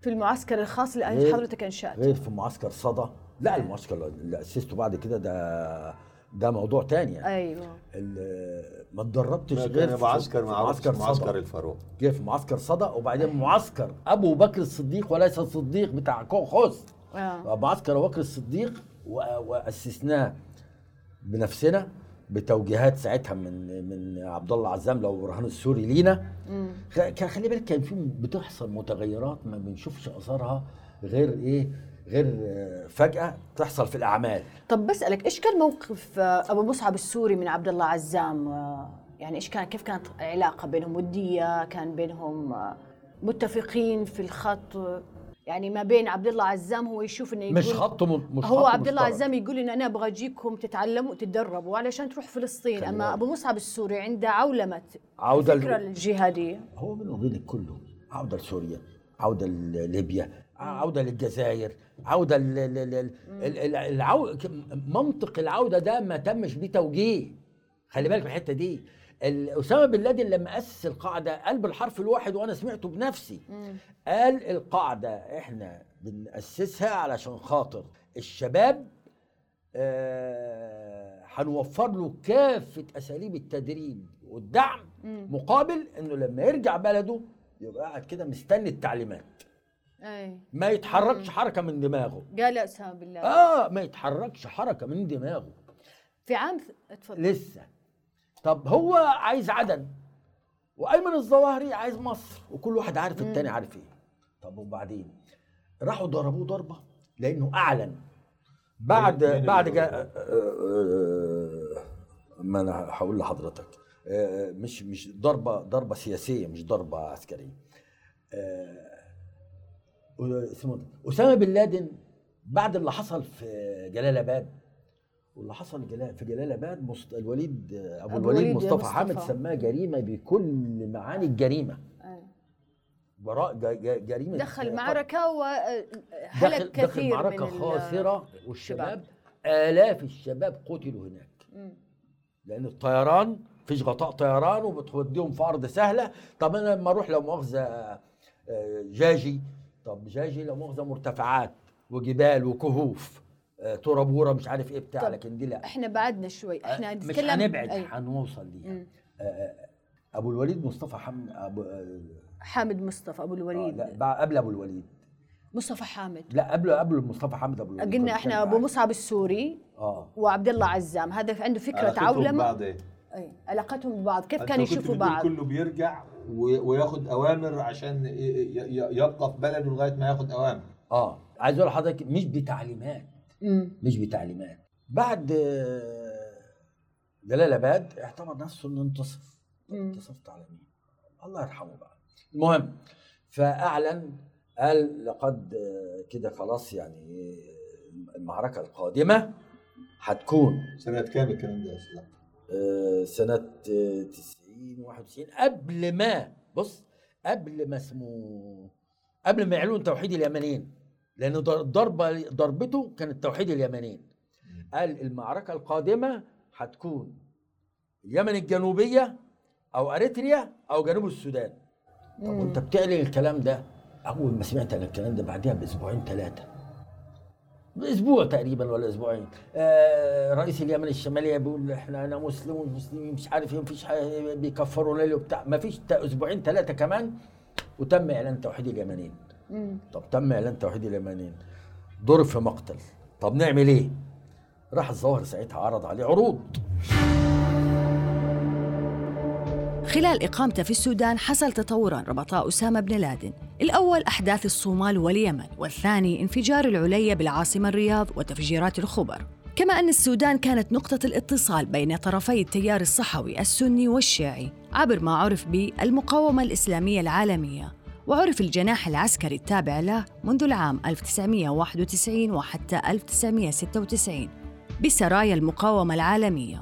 F: في المعسكر الخاص اللي
E: غير-
F: حضرتك أنشأته.
E: غير في معسكر صدى. لا المعسكر اللي أسسته بعد كده ده ده موضوع تاني يعني.
F: أيوه.
E: ال- ما اتدربتش غير في-
C: معسكر
E: معسكر
C: معسكر
E: صدى.
C: الفاروق.
E: جه في معسكر صدى وبعدين معسكر أبو بكر الصديق وليس الصديق بتاع خوخ
F: آه.
E: معسكر أبو بكر الصديق وأسسناه. بنفسنا بتوجيهات ساعتها من من عبد الله عزام لو برهان السوري لينا. كان خلي بالك كان في بتحصل متغيرات ما بنشوفش آثارها غير إيه؟ غير آه، فجأة تحصل في الأعمال.
F: طب بسألك إيش كان موقف آه، أبو مصعب السوري من عبد الله عزام؟ آه، يعني إيش كان كيف كانت العلاقه بينهم؟ ودية كان بينهم متفقين في الخط؟ يعني ما بين عبد الله عزام هو يشوف إنه يقول
E: مش خط مش
F: هو عبد الله. عزام يقول إن أنا أبغى أجيكم تتعلموا وتتدربوا علشان تروح فلسطين.
E: أما.
F: أبو مصعب السوري عنده عولمة
E: عودة الفكرة
F: الجهادية.
E: هو بينه وبينك كله. عودة لسوريا عودة لليبيا عودة للجزائر عودة ل- ل- ل- ال- ال- العو... منطق العودة ده ما تمش بيه توجيه خلي بالك من الحتة دي. ال- أسامة بن لادن لما أسس القاعدة قال بالحرف الواحد وأنا سمعته بنفسي. قال القاعدة إحنا بنأسسها علشان خاطر الشباب آه، هنوفر له كافة أساليب التدريب والدعم مقابل إنه لما يرجع بلده يبقى قاعد كده مستني التعليمات.
G: أي.
E: ما يتحركش حركة من دماغه.
G: قال أسامة بالله
E: آه ما يتحركش حركة من دماغه.
G: في عام اتفضل.
E: لسه. طب هو عايز عدن وأيمن الظواهري عايز مصر وكل واحد عارف التاني عارف إيه. طب وبعدين؟ راحوا ضربوه ضربة لأنه أعلن. بعد
I: مين اللي
E: بعد جا...
I: ضربوه؟
E: آه، آه، ما أنا هقول لحضرتك. مش مش ضربه ضربة سياسية مش ضربة عسكرية. اسمه. أسامة بن لادن بعد اللي حصل في جلال آباد واللي حصل جلال في جلال آباد مست... الوليد أبو,
G: أبو
E: الوليد مصطفى,
G: مصطفى.
E: حامد سماها جريمة بكل معاني الجريمة
G: أي.
E: براء. جريمة
G: دخل
E: قتل.
G: معركة
E: دخل,
G: وهلك
E: دخل
G: كثير
E: معركة
G: من
E: خاسره والشباب آلاف الشباب قتلوا هناك
G: مم.
E: لأن الطيران فيش غطاء طيران وبتوديهم في ارض سهلة طب أنا لما أروح لو مؤاخذة آه، جاجي طب جاجي لو مؤاخذة مرتفعات وجبال وكهوف آه، ترابوره مش عارف إيه بتاع
G: طب
E: لكن دي لا.
G: إحنا بعدنا شوي إحنا
E: مش
G: نتكلم
E: هنبعد. هنوصل ليها. آه، أبو الوليد مصطفى حمد أبو آه،
G: حامد مصطفى أبو
E: آه،
G: الوليد
E: لا بع- قبل أبو الوليد.
G: مصطفى حامد.
E: لا قبل قبل مصطفى حمد أبو الوليد.
G: قلنا إحنا
E: أبو.
G: مصعب السوري
E: آه.
G: وعبد الله عزام. هذا عنده فكرة
I: علاقتهم
G: عولمه
I: ببعض إيه؟
G: أي علاقتهم ببعض. كيف كانوا يشوفوا بعض؟
I: كله بيرجع وياخد أوامر عشان ي- ي- يبقى في بلده لغاية ما ياخد أوامر.
E: آه عايز أقول لحضرتك مش بتعليمات.
G: مم.
E: مش بتعليمات. بعد آه، جلال اباد اعتبر نفسه إنه انتصر. انتصرت على مين؟ الله يرحمه بقى. المهم. فأعلن قال لقد آه، كده خلاص يعني آه، المعركة القادمة هتكون
I: سنة كام الكلام ده يا أستاذ؟ سنة
E: آه، 90 91 قبل ما بص قبل ما اسمه قبل ما يعلنوا توحيد اليمنيين. لأن ضر- ضربه ضربته كانت توحيد اليمنيين. قال المعركة القادمة هتكون اليمن الجنوبية أو أريتريا أو جنوب السودان. طب. وأنت بتعلن الكلام ده؟ أول ما سمعت عن الكلام ده بعدها بأسبوعين ثلاثة أسبوع تقريبا ولا أسبوعين. آه رئيس اليمن الشماليه بيقول إحنا أنا مسلم والمسلمين مش عارف إيه مفيش حاجة بيكفروا ليل وبتاع. مفيش أسبوعين ثلاثة كمان وتم إعلان توحيد اليمنيين.
G: مم.
E: طب تم إعلان توحيد اليمنيين. ضرب في مقتل. طب نعمل إيه؟ راح الظاهر ساعتها عرض عليه عروض.
F: خلال إقامته في السودان حصل تطورا ربطا أسامة بن لادن. الأول أحداث الصومال واليمن والثاني انفجار العليا بالعاصمة الرياض وتفجيرات الخبر. كما أن السودان كانت نقطة الاتصال بين طرفي التيار الصحوي السني والشيعي عبر ما عرف بالمقاومة الإسلامية العالمية. وعرف الجناح العسكري التابع له منذ العام 1991 وحتى 1996 بسرايا المقاومة العالمية.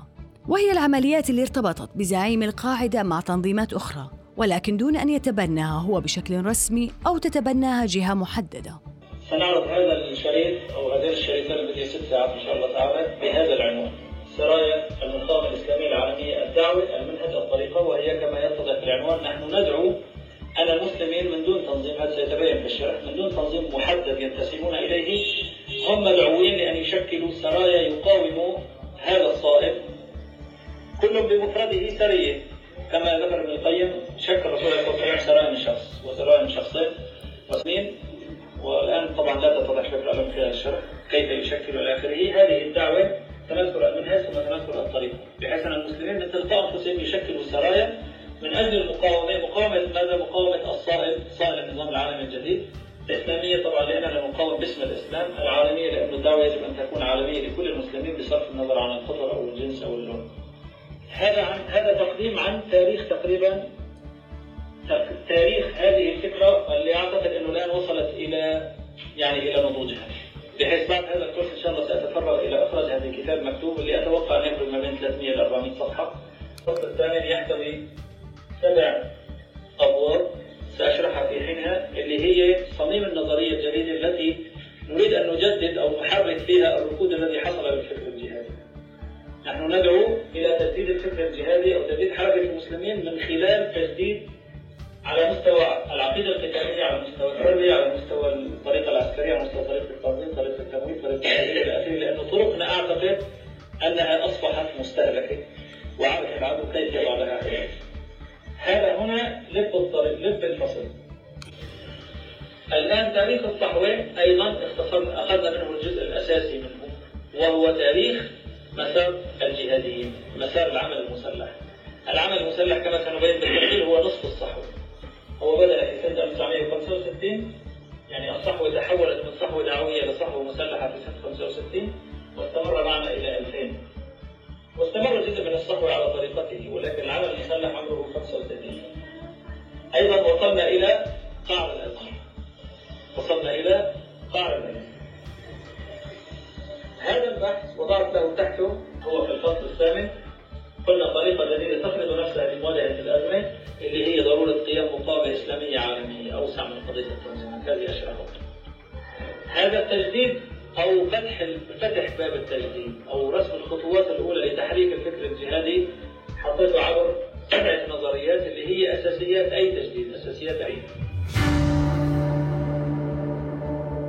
F: وهي العمليات اللي ارتبطت بزعيم القاعدة مع تنظيمات أخرى ولكن دون أن يتبناها هو بشكل رسمي أو تتبناها جهة محددة.
B: سنعرض هذا الشريط أو هذين الشريطين بدي ست ساعات إن شاء الله تعالى بهذا العنوان. سرايا المقاومة الإسلامية العالمية الدعوة المنهج الطريقة وهي كما يتضح في العنوان نحن ندعو أن المسلمين من دون تنظيم هذا سيتبين في الشرح من دون تنظيم محدد ينتسبون إليه. هم مدعوين لأن يشكلوا سرايا يقاوموا هذا الصائب كل بمفرده سرية كما ذكر ابن القيم شكل الرسول عليه الصلاة والسلام سرايا من شخص وسرايا من شخصين واثنين والآن طبعا لا تتضح فكرة من خلال الشرح. كيف يشكل إلى آخره؟ هذه الدعوة سنذكر المنهج ثم سنذكر الطريقة بحيث أن المسلمين من تلقاء أنفسهم يشكلوا سرايا من أجل المقاومة مقاومة ماذا مقاومة الصائب صائب النظام العالمي الجديد. الإسلامية طبعا لأننا نقاوم باسم الإسلام. العالمية لأن الدعوة يجب أن تكون عالمية لكل المسلمين بصرف النظر عن القطر أو الجنس أو اللون. هذا عن هذا تقديم عن تاريخ تقريبا تاريخ هذه الفكرة اللي أعتقد أنه الآن وصلت إلى يعني إلى نضوجها. بحيث بعد هذا الكورس إن شاء الله سأتفرغ إلى إخراج هذا الكتاب مكتوب اللي أتوقع أن يبلغ ما بين 300 إلى 400 صفحة. الفصل الثامن يحتوي سبع أبواب سأشرحها في حينها اللي هي صميم النظرية الجديدة التي نريد أن نجدد أو نحرك فيها الركود الذي حصل بالفكر الجهادي. نحن ندعو إلى تجديد الفكر الجهادي أو تجديد حركة المسلمين من خلال تجديد على مستوى العقيدة القتالية على مستوى الحرية على مستوى الطريقة العسكرية على مستوى طريقة التنظيم طريقة التمويل طريقة التمويل إلى آخره لأن طرقنا أعتقد أنها أصبحت مستهلكة وعرف العبد كيف يضع لها حياتي. هذا هنا لب الطريق لب الفصل. الآن تاريخ الصحوة أيضا اختصرنا أخذنا منه الجزء الأساسي منه وهو تاريخ مسار الجهاديين مسار العمل المسلح. العمل المسلح كما سنبين بالتفصيل هو نصف الصحوة. هو بدأ في سنة 1965 يعني الصحوة تحولت من صحوة دعوية لصحوة مسلحة في سنة 65 واستمر معنا إلى 2000 واستمر جزء من الصحوة على طريقته ولكن العمل المسلح عمره 35 أيضا وصلنا إلى قعر الأزهر وصلنا إلى قعر الأزهر هذا البحث وضعت له تحته هو في الفصل الثامن. قلنا طريقة جديدة تفرض نفسها لمواجهة الأزمة اللي هي ضرورة قيام مقاومة إسلامية عالمية أوسع من قضية التنظيمات هذه أشياء هذا التجديد أو فتح فتح باب التجديد أو رسم الخطوات الأولى لتحريك الفكر الجهادي. حطيته عبر سبعة نظريات اللي هي أساسيات أي تجديد أساسيات أي.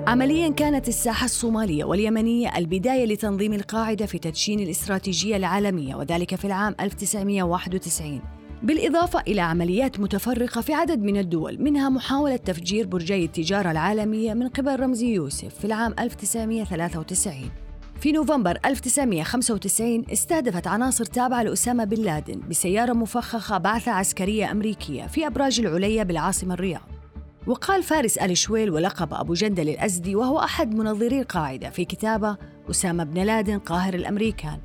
F: عمليا كانت الساحة الصومالية واليمنية البداية لتنظيم القاعدة في تدشين الاستراتيجية العالمية وذلك في العام 1991 بالإضافة إلى عمليات متفرقة في عدد من الدول منها محاولة تفجير برجي التجارة العالمية من قبل رمزي يوسف في العام 1993 في نوفمبر 1995 استهدفت عناصر تابعة لأسامة بن لادن بسيارة مفخخة بعثة عسكرية أمريكية في أبراج العليا بالعاصمة الرياض. وقال فارس آل شويل ولقب أبو جندل الأزدي وهو أحد منظري القاعدة في كتابة أسامة بن لادن قاهر الأمريكان.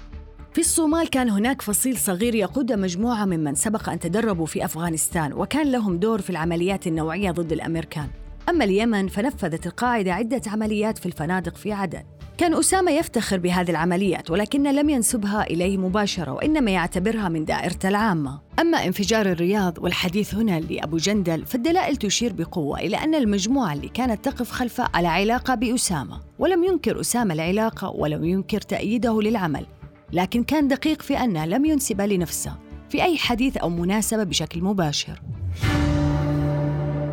F: في الصومال كان هناك فصيل صغير يقود مجموعة ممن سبق أن تدربوا في أفغانستان وكان لهم دور في العمليات النوعية ضد الأمريكان. أما اليمن فنفذت القاعدة عدة عمليات في الفنادق في عدن. كان أسامة يفتخر بهذه العمليات ولكن لم ينسبها إليه مباشرة وإنما يعتبرها من دائرته العامة. أما انفجار الرياض والحديث هنا لأبو جندل فالدلائل تشير بقوة إلى أن المجموعة اللي كانت تقف خلفه على علاقة بأسامة. ولم ينكر أسامة العلاقة ولم ينكر تأييده للعمل. لكن كان دقيق في أنه لم ينسب لنفسه في أي حديث أو مناسبة بشكل مباشر.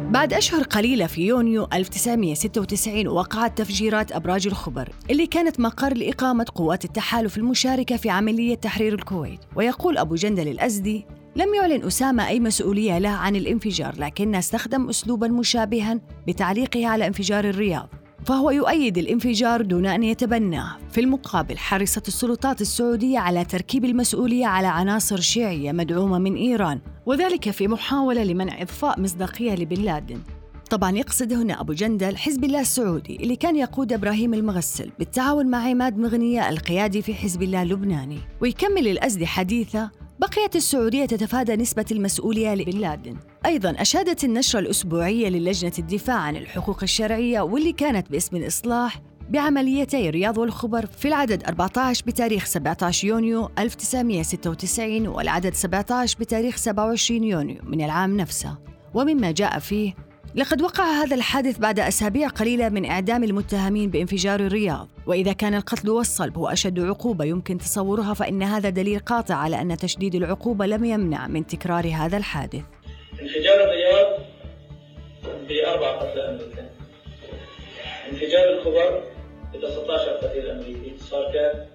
F: بعد أشهر قليلة في يونيو 1996 وقعت تفجيرات أبراج الخبر اللي كانت مقر لإقامة قوات التحالف المشاركة في عملية تحرير الكويت. ويقول أبو جندل الأزدي لم يعلن أسامة أي مسؤولية له عن الانفجار لكنه استخدم أسلوبا مشابها بتعليقه على انفجار الرياض. فهو يؤيد الانفجار دون أن يتبناه في المقابل حرصت السلطات السعودية على تركيب المسؤولية على عناصر شيعية مدعومة من إيران وذلك في محاولة لمنع إضفاء مصداقية لبن لادن. طبعا يقصد هنا أبو جندل حزب الله السعودي اللي كان يقود إبراهيم المغسل بالتعاون مع عماد مغنية القيادي في حزب الله اللبناني. ويكمل الأزدي حديثه بقيت السعودية تتفادى نسبة المسؤولية لبن لادن أيضا أشادت النشرة الأسبوعية للجنة الدفاع عن الحقوق الشرعية واللي كانت باسم الإصلاح بعمليتي الرياض والخبر في العدد 14 بتاريخ 17 يونيو 1996 والعدد 17 بتاريخ 27 يونيو من العام نفسه. ومما جاء فيه لقد وقع هذا الحادث بعد أسابيع قليلة من إعدام المتهمين بانفجار الرياض. وإذا كان القتل والصلب هو أشد عقوبة يمكن تصورها فإن هذا دليل قاطع على أن تشديد العقوبة لم يمنع من تكرار هذا الحادث.
B: انفجار الرياض بأربع قتلى أمريكان انفجار الخبر ب 19 قتيل أمريكي صار كام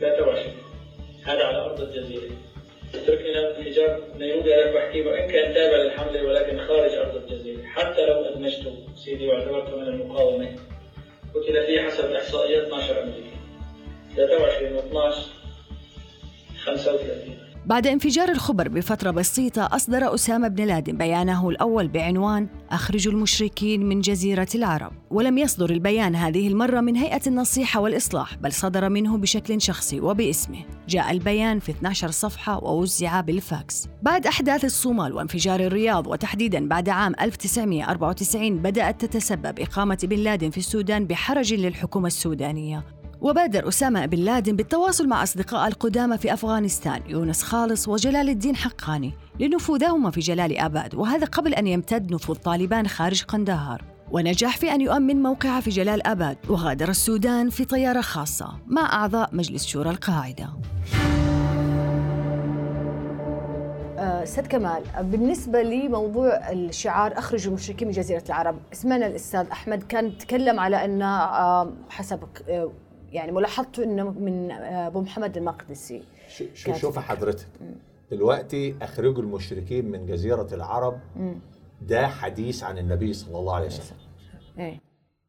B: 23 هذا على أرض الجزيرة. اتركنا انفجار نيروبي أنا بحكي وإن كان تابع للحملة ولكن خارج أرض الجزيرة. حتى لو أدمجته سيدي واعتبرته من المقاومة قتل فيه حسب الإحصائيات 12 أمريكي. 23 و12 35
F: بعد انفجار الخبر بفترة بسيطة أصدر أسامة بن لادن بيانه الأول بعنوان أخرجوا المشركين من جزيرة العرب. ولم يصدر البيان هذه المرة من هيئة النصيحة والإصلاح بل صدر منه بشكل شخصي وباسمه. جاء البيان في 12 صفحة ووزع بالفاكس. بعد أحداث الصومال وانفجار الرياض وتحديدا بعد عام 1994 بدأت تتسبب إقامة بن لادن في السودان بحرج للحكومة السودانية. وبادر أسامة بن لادن بالتواصل مع أصدقاء القدامى في أفغانستان يونس خالص وجلال الدين حقاني لنفوذهما في جلال آباد وهذا قبل أن يمتد نفوذ طالبان خارج قندهار. ونجح في أن يؤمن موقعه في جلال آباد وغادر السودان في طيارة خاصة مع أعضاء مجلس شورى القاعدة.
G: أستاذ كمال بالنسبة لموضوع الشعار اخرجوا المشركين من جزيرة العرب اسمنا الأستاذ أحمد كان تكلم على أن حسب
F: يعني ملاحظته إنه من آه، أبو محمد المقدسي
C: شو شوف حضرتك؟ دلوقتي أخرجوا المشركين من جزيرة العرب. ده حديث عن النبي صلى الله عليه وسلم.
F: إيه.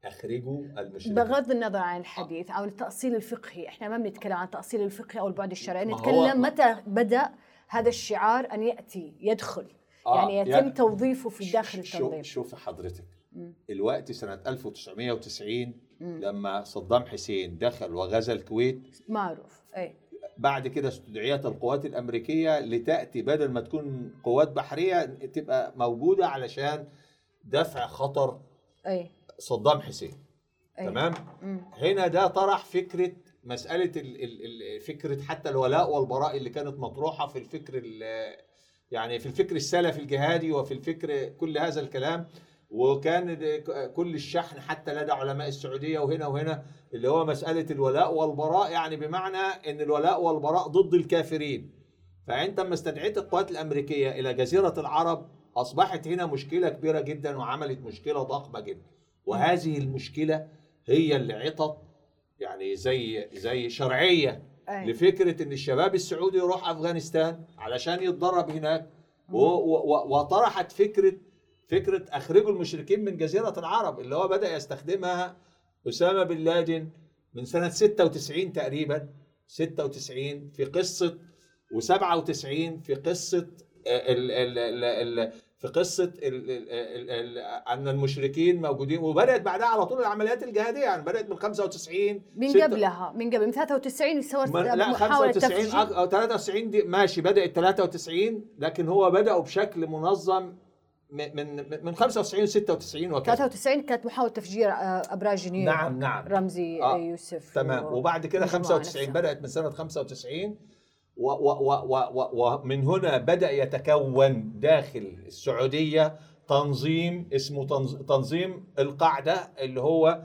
C: أخرجوا المشركين.
F: بغض النظر عن الحديث أو التأصيل الفقهي إحنا ما بنتكلم عن التاصيل الفقهي أو البعد الشرعي نتكلم متى بدأ هذا الشعار أن يأتي يدخل.
C: آه،
F: يعني يتم
C: يعني-
F: توظيفه في داخل التنظيم.
C: شوف حضرتك. الوقت سنة 1990 لما صدام حسين دخل وغزا الكويت
F: معروف. إيه
C: بعد كده استدعيت القوات الأمريكية لتأتي بدل ما تكون قوات بحرية تبقى موجودة علشان دفع خطر
F: إيه
C: صدام حسين.
F: أيوة.
C: تمام؟ هنا ده طرح فكرة مسألة ال ال ال فكرة حتى الولاء والبراء اللي كانت مطروحة في الفكر ال- يعني في الفكر السلفي الجهادي وفي الفكر كل هذا الكلام. وكان كل الشحن حتى لدى علماء السعودية وهنا وهنا اللي هو مسألة الولاء والبراء يعني بمعنى إن الولاء والبراء ضد الكافرين. فأنت لما استدعيت القوات الأمريكية إلى جزيرة العرب أصبحت هنا مشكلة كبيرة جدا وعملت مشكلة ضخمة جدا. وهذه المشكلة هي اللي عطت يعني زي زي شرعية
F: أي.
C: لفكرة إن الشباب السعودي يروح أفغانستان علشان يتدرب هناك. وطرحت فكرة فكرة أخرجوا المشركين من جزيرة العرب اللي هو بدأ يستخدمها أسامة بن لادن من سنة 96 تقريبا 96 في قصة و97 في قصة ال ال ال ال في قصة أن المشركين موجودين وبدأت بعدها على طول العمليات الجهادية يعني بدأت من 95
F: من قبلها من قبل من 93 سوت
C: ما- لا
F: محاولة
C: 95
F: تفجير
C: أك- أو 93 دي ماشي بدأت 93 لكن هو بدأوا بشكل منظم من من من 95 96 وكذا.
F: 93 كانت محاولة تفجير آه، أبراج نيويورك
C: نعم نعم.
F: رمزي
C: آه،
F: يوسف
C: تمام.
F: و-
C: وبعد كده
F: والجماعة
C: 95
F: نفسها.
C: بدأت من سنة 95 و- و- و- و- و- ومن هنا بدأ يتكون داخل السعودية تنظيم اسمه تنظ- تنظيم القاعدة اللي هو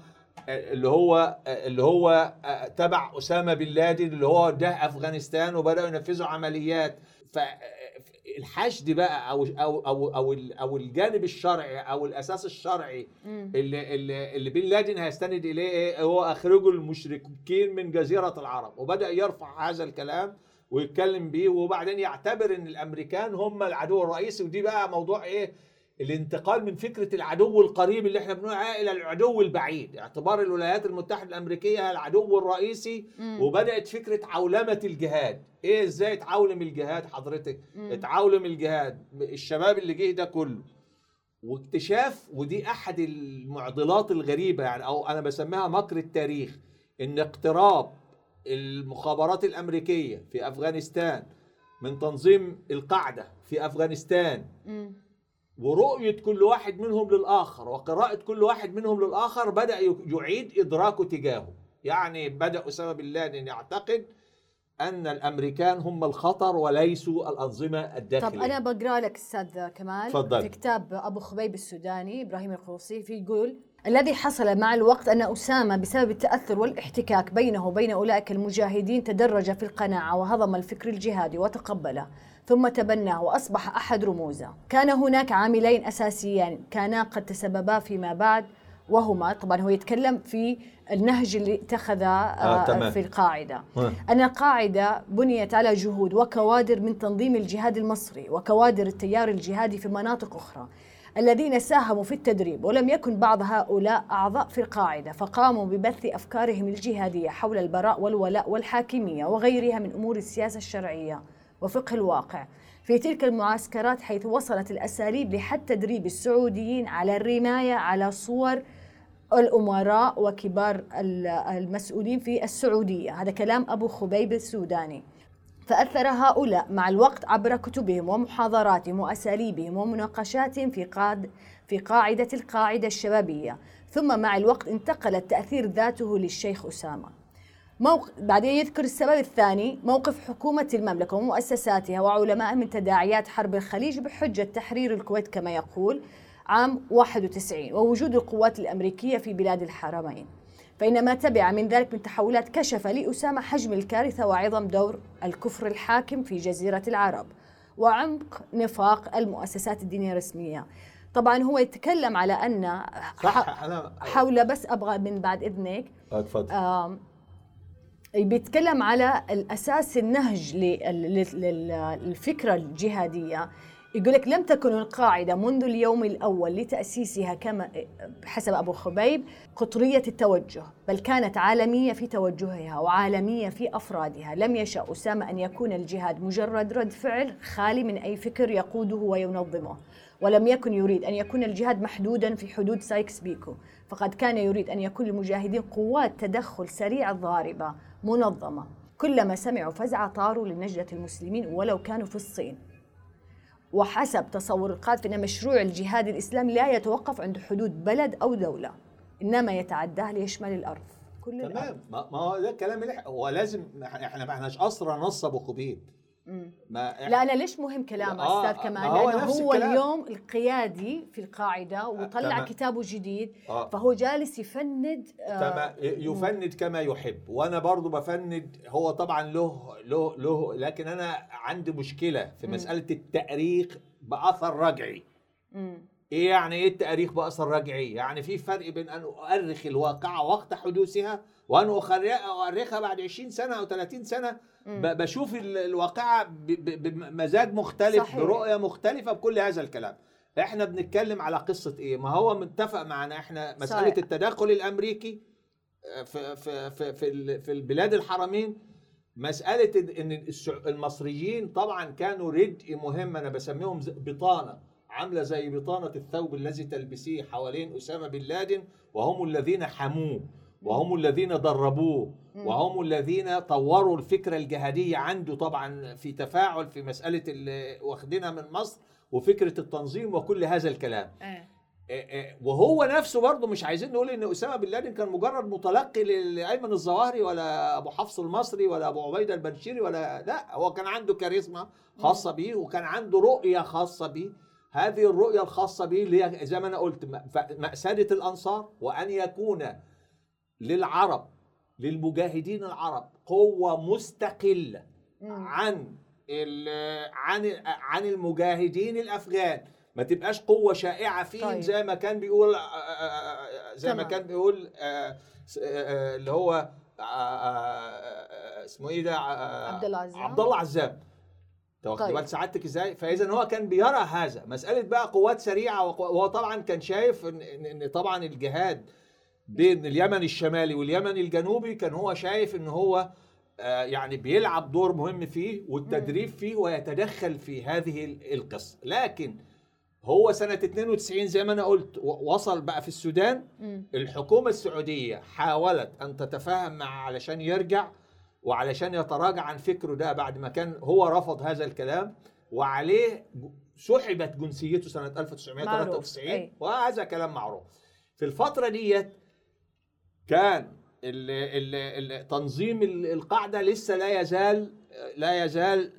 C: اللي هو اللي هو تبع أسامة بن لادن اللي هو ده أفغانستان وبدأوا ينفذوا عمليات. فالحشد بقى أو أو أو أو أو الجانب الشرعي أو الأساس الشرعي اللي اللي, اللي بن لادن هيستند إليه إيه؟ هو اخرجوا المشركين من جزيرة العرب. وبدأ يرفع هذا الكلام ويتكلم بيه وبعدين يعتبر إن الأمريكان هم العدو الرئيسي. ودي بقى موضوع إيه؟ الانتقال من فكرة العدو القريب اللي إحنا بنقول عليها إلى العدو البعيد. اعتبار الولايات المتحدة الأمريكية هي العدو الرئيسي وبدأت فكرة عولمة الجهاد. إيه إزاي تعولم الجهاد حضرتك؟ اتعولم الجهاد الشباب اللي جه ده كله. واكتشاف ودي أحد المعضلات الغريبة يعني أو أنا بسميها مكر التاريخ إن اقتراب المخابرات الأمريكية في أفغانستان من تنظيم القاعدة في أفغانستان ورؤية كل واحد منهم للآخر وقراءة كل واحد منهم للآخر بدأ يعيد ادراكه تجاهه. يعني بدا اسامه بن لادن يعتقد أن الأمريكان هم الخطر وليسوا الأنظمة الداخلية.
F: طب أنا بقرأ لك أستاذ كمال
C: تفضل.
F: في كتاب أبو خبيب السوداني إبراهيم القوصي في يقول الذي حصل مع الوقت أن أسامة بسبب التأثر والاحتكاك بينه وبين أولئك المجاهدين تدرج في القناعة وهضم الفكر الجهادي وتقبله. ثم تبناه وأصبح أحد رموزه. كان هناك عاملين اساسيان كانا قد تسببا فيما بعد وهما طبعا هو يتكلم في النهج اللي اتخذه
C: آه،
F: آه
C: تمام.
F: في القاعدة
C: آه.
F: أن القاعدة بنيت على جهود وكوادر من تنظيم الجهاد المصري وكوادر التيار الجهادي في مناطق أخرى الذين ساهموا في التدريب ولم يكن بعض هؤلاء أعضاء في القاعدة فقاموا ببث أفكارهم الجهادية حول البراء والولاء والحاكمية وغيرها من أمور السياسة الشرعية وفقه الواقع. في تلك المعسكرات حيث وصلت الأساليب لحد تدريب السعوديين على الرماية على صور الأمراء وكبار ال- المسؤولين في السعودية. هذا كلام أبو خبيب السوداني. فأثر هؤلاء مع الوقت عبر كتبهم ومحاضراتهم وأساليبهم ومناقشاتهم في قاد في قاعدة القاعدة الشبابية. ثم مع الوقت انتقل التأثير ذاته للشيخ أسامة. موق... بعدين يذكر السبب الثاني موقف حكومة المملكة ومؤسساتها وعلمائها من تداعيات حرب الخليج بحجة تحرير الكويت كما يقول عام 91 ووجود القوات الأمريكية في بلاد الحرمين. فإن ما تبع من ذلك من تحولات كشف لأسامة حجم الكارثة وعظم دور الكفر الحاكم في جزيرة العرب. وعمق نفاق المؤسسات الدينية الرسمية. طبعا هو يتكلم على أن
C: صح
F: حول بس أبغى من بعد إذنك آم، بيتكلم على الأساس النهج لل- لل- للفكرة الجهادية. يقول لك لم تكن القاعدة منذ اليوم الأول لتأسيسها كما حسب أبو خبيب قطرية التوجه بل كانت عالمية في توجهها وعالمية في أفرادها. لم يشأ أسامة أن يكون الجهاد مجرد رد فعل خالي من أي فكر يقوده وينظمه ولم يكن يريد أن يكون الجهاد محدودا في حدود سايكس بيكو. فقد كان يريد أن يكون للمجاهدين قوات تدخل سريعه ضاربه منظمة كلما سمعوا فزعه طاروا لنجدة المسلمين ولو كانوا في الصين وحسب تصور القاذف ان مشروع الجهاد الإسلامي لا يتوقف عند حدود بلد أو دولة إنما يتعداه ليشمل الأرض كل الأرض.
C: تمام ما ما هو ده الكلام اللي هو لازم إحنا ما احناش اسرى نص ابو خبيب
F: مم.
C: ما إح-
F: لا أنا ليش مهم كلام
C: آه،
F: أستاذ كمال
C: ما هو لأنه
F: هو
C: الكلام.
F: اليوم القيادي في القاعدة وطلع
C: تمام.
F: كتابه جديد
C: آه.
F: فهو جالس يفند آه،
C: يفند كما يحب وأنا برضو بفند هو طبعا له له له لكن أنا عندي مشكلة في. مسألة التأريخ بأثر رجعي. إيه يعني إيه التأريخ بأثر رجعي يعني في فرق بين أن أؤرخ الواقعة وقت حدوثها وان أخر- أؤرخها بعد 20 سنة أو 30 سنة بشوف ال- الواقعة بمزاج مختلف
F: صحيح.
C: برؤية مختلفة بكل هذا الكلام إحنا بنتكلم على قصة إيه ما هو متفق معنا إحنا مسألة
F: صحيح.
C: التدخل الأمريكي آه، في في في في, في البلاد الحرمين مسألة ان المصريين طبعا كانوا ردء مهم أنا بسميهم بطانة عاملة زي بطانة الثوب الذي تلبسيه حوالين أسامة بن لادن وهم الذين حموه وهم الذين دربوه. وهم الذين طوروا الفكرة الجهادية عنده طبعا في تفاعل في مسألة اللي واخدينها من مصر وفكرة التنظيم وكل هذا الكلام
F: إيه.
C: إيه إيه، وهو نفسه برضه مش عايزين نقول إن أسامة بن لادن كان مجرد متلقي لأيمن الظواهري ولا أبو حفص المصري ولا أبو عبيدة البنشيري ولا لا هو كان عنده كاريزما خاصة بيه وكان عنده رؤية خاصة بيه هذه الرؤية الخاصة بيه اللي هي زي ما أنا قلت م- ف- مأسده الأنصار وأن يكون للعرب للمجاهدين العرب قوة
F: مستقلة.
C: عن عن عن المجاهدين الأفغان ما تبقاش قوة شائعة فيهم
F: طيب.
C: زي ما كان بيقول آه، آه، آه، زي ما
F: تمام.
C: كان بيقول اللي هو اسمه إيه ده
F: عبد الله عزام.
C: عبد الله عزام انت واخد
F: طيب.
C: بال سعادتك إزاي فاذا هو كان بيرى هذا مسألة بقى قوات سريعة وهو طبعا كان شايف إن إن إن طبعا الجهاد بين اليمن الشمالي واليمن الجنوبي كان هو شايف إن هو آه، يعني بيلعب دور مهم فيه والتدريب فيه ويتدخل في هذه ال- القصة. لكن هو سنة 92 زي ما أنا قلت وصل بقى في السودان. الحكومة السعودية حاولت أن تتفاهم معه علشان يرجع وعلشان يتراجع عن فكره ده بعد ما كان هو رفض هذا الكلام. وعليه سحبت جنسيته سنة 1993
F: أي.
C: وهذا كلام معروف. في الفترة ديت كان ال ال ال تنظيم ال- القاعدة لسه لا يزال لا يزال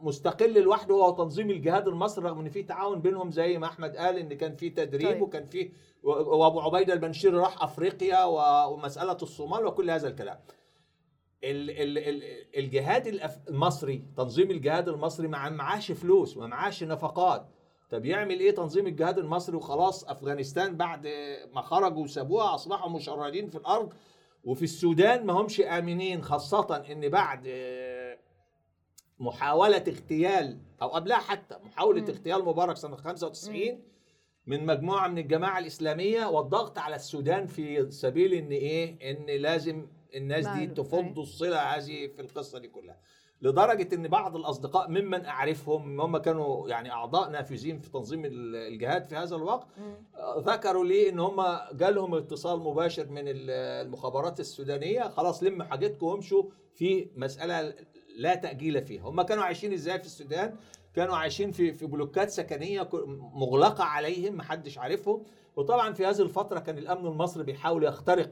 C: مستقل لوحده هو تنظيم الجهاد المصري رغم إن في تعاون بينهم زي ما أحمد قال إن كان في تدريب
F: طيب.
C: وكان في وأبو عبيدة البنشيري راح أفريقيا ومسألة الصومال وكل هذا الكلام. ال ال ال الجهاد المصري تنظيم الجهاد المصري ما معاش فلوس ما معاش نفقات طب يعمل إيه تنظيم الجهاد المصري؟ وخلاص أفغانستان بعد ما خرجوا وسابوها أصبحوا مشردين في الأرض. وفي السودان ما همش آمنين خاصة إن بعد آه، محاولة اغتيال أو قبلها حتى محاولة
F: مم.
C: اغتيال مبارك سنة 95 من مجموعة من الجماعة الإسلامية والضغط على السودان في سبيل إن إيه؟ إن لازم الناس دي. تفض الصلة هذه في القصة دي كلها. لدرجة إن بعض الأصدقاء ممن أعرفهم هم كانوا يعني أعضاء نافذين في تنظيم ال- الجهاد في هذا الوقت ذكروا لي إن هم جالهم اتصال مباشر من ال- المخابرات السودانية خلاص لموا حاجتكم وامشوا في مسألة لا تأجيل فيها. هم كانوا عايشين إزاي في السودان؟ كانوا عايشين في في بلوكات سكنية مغلقة عليهم محدش عارفهم. وطبعا في هذه الفترة كان الأمن المصري بيحاول يخترق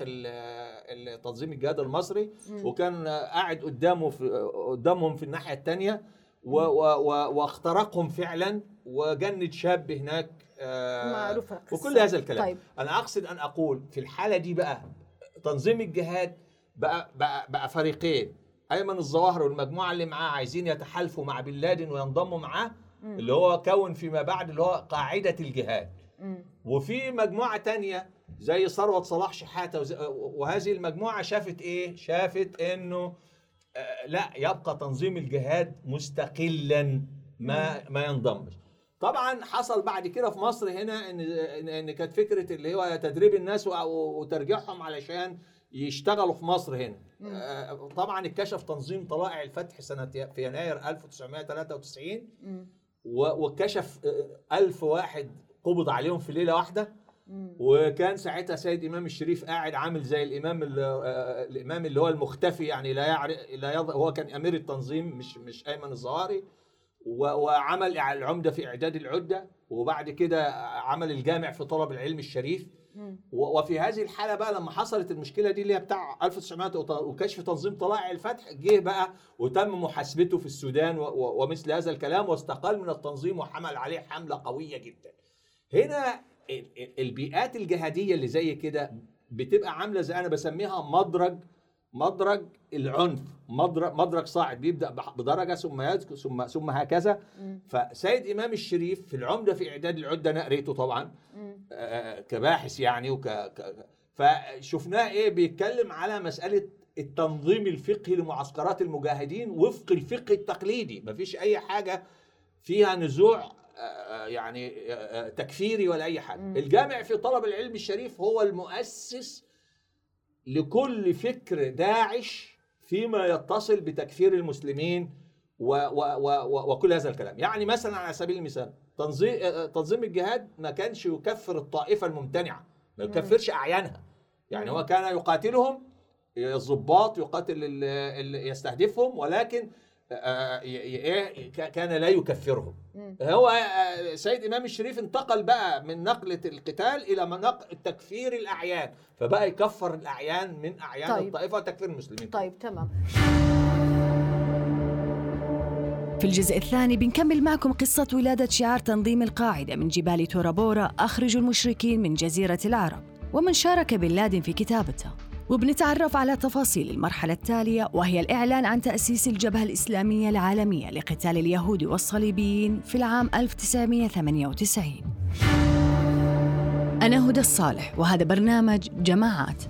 C: تنظيم الجهاد المصري. وكان قاعد قدامه في قدامهم في الناحية الثانية واخترقهم فعلا وجند شاب هناك آه،
F: معروف القصة.
C: وكل هذا الكلام
F: طيب.
C: أنا أقصد أن أقول في الحالة دي بقى تنظيم الجهاد بقى بقى, بقى فريقين أيمن الظواهر والمجموعة اللي معاه عايزين يتحالفوا مع بن لادن وينضموا معاه. اللي هو كون فيما بعد اللي هو قاعدة الجهاد. وفي مجموعة تانية زي ثروت صلاح شحاتة وهذه المجموعة شافت إيه؟ شافت إنه آه، لا يبقى تنظيم الجهاد مستقلا ما ما ينضمش. طبعا حصل بعد كده في مصر هنا إن إن, إن كانت فكرة اللي هو تدريب الناس وترجيعهم علشان يشتغلوا في مصر هنا. آه، طبعا اتكشف تنظيم طلائع الفتح سنة في يناير 1993 و- واتكشف آه، ألف واحد قبض عليهم في ليلة واحدة. وكان ساعتها سيد إمام الشريف قاعد عامل زي الإمام ال- آه، الإمام اللي هو المختفي يعني لا يعرف لا يض... هو كان أمير التنظيم مش مش أيمن الظواهري و- وعمل العمدة في إعداد العدة وبعد كده عمل الجامع في طلب العلم الشريف. و- وفي هذه الحالة بقى لما حصلت المشكلة دي اللي هي بتاع 1900 وط- وكشف تنظيم طلائع الفتح جه بقى وتم محاسبته في السودان و- و- ومثل هذا الكلام واستقال من التنظيم وحمل عليه حملة قوية جدا. هنا البيئات الجهادية اللي زي كده بتبقى عاملة زي أنا بسميها مدرج مدرج العنف مدرج مدرج صاعد بيبدأ بدرجة ثم يذكر ثم ثم هكذا. فسيد إمام الشريف في العمدة في إعداد العدة أنا قريته طبعا. آه، كباحث يعني وك فشفناه إيه بيتكلم على مسألة التنظيم الفقهي لمعسكرات المجاهدين وفق الفقه التقليدي. مفيش أي حاجة فيها نزوع يعني آه، آه، تكفيري ولا أي حاجة. الجامع في طلب العلم الشريف هو المؤسس لكل فكر داعش فيما يتصل بتكفير المسلمين و و و و وكل هذا الكلام. يعني مثلا على سبيل المثال تنظيم آه، تنظيم الجهاد ما كانش يكفر الطائفة الممتنعة ما يكفرش أعيانها. يعني هو كان يقاتلهم الضباط يقاتل يستهدفهم ولكن آه، كان لا يكفرهم. هو آه، سيد إمام الشريف انتقل بقى من نقلة القتال إلى نقل تكفير الأعيان. فبقى يكفر الأعيان من أعيان
G: طيب.
C: الطائفة وتكفير المسلمين.
G: طيب تمام.
F: في الجزء الثاني بنكمل معكم قصة ولادة شعار تنظيم القاعدة من جبال تورا بورا أخرجوا المشركين من جزيرة العرب ومن شارك بن لادن في كتابته. وبنتعرف على تفاصيل المرحلة التالية وهي الإعلان عن تأسيس الجبهة الإسلامية العالمية لقتال اليهود والصليبيين في العام 1998 أنا هدى الصالح وهذا برنامج جماعات.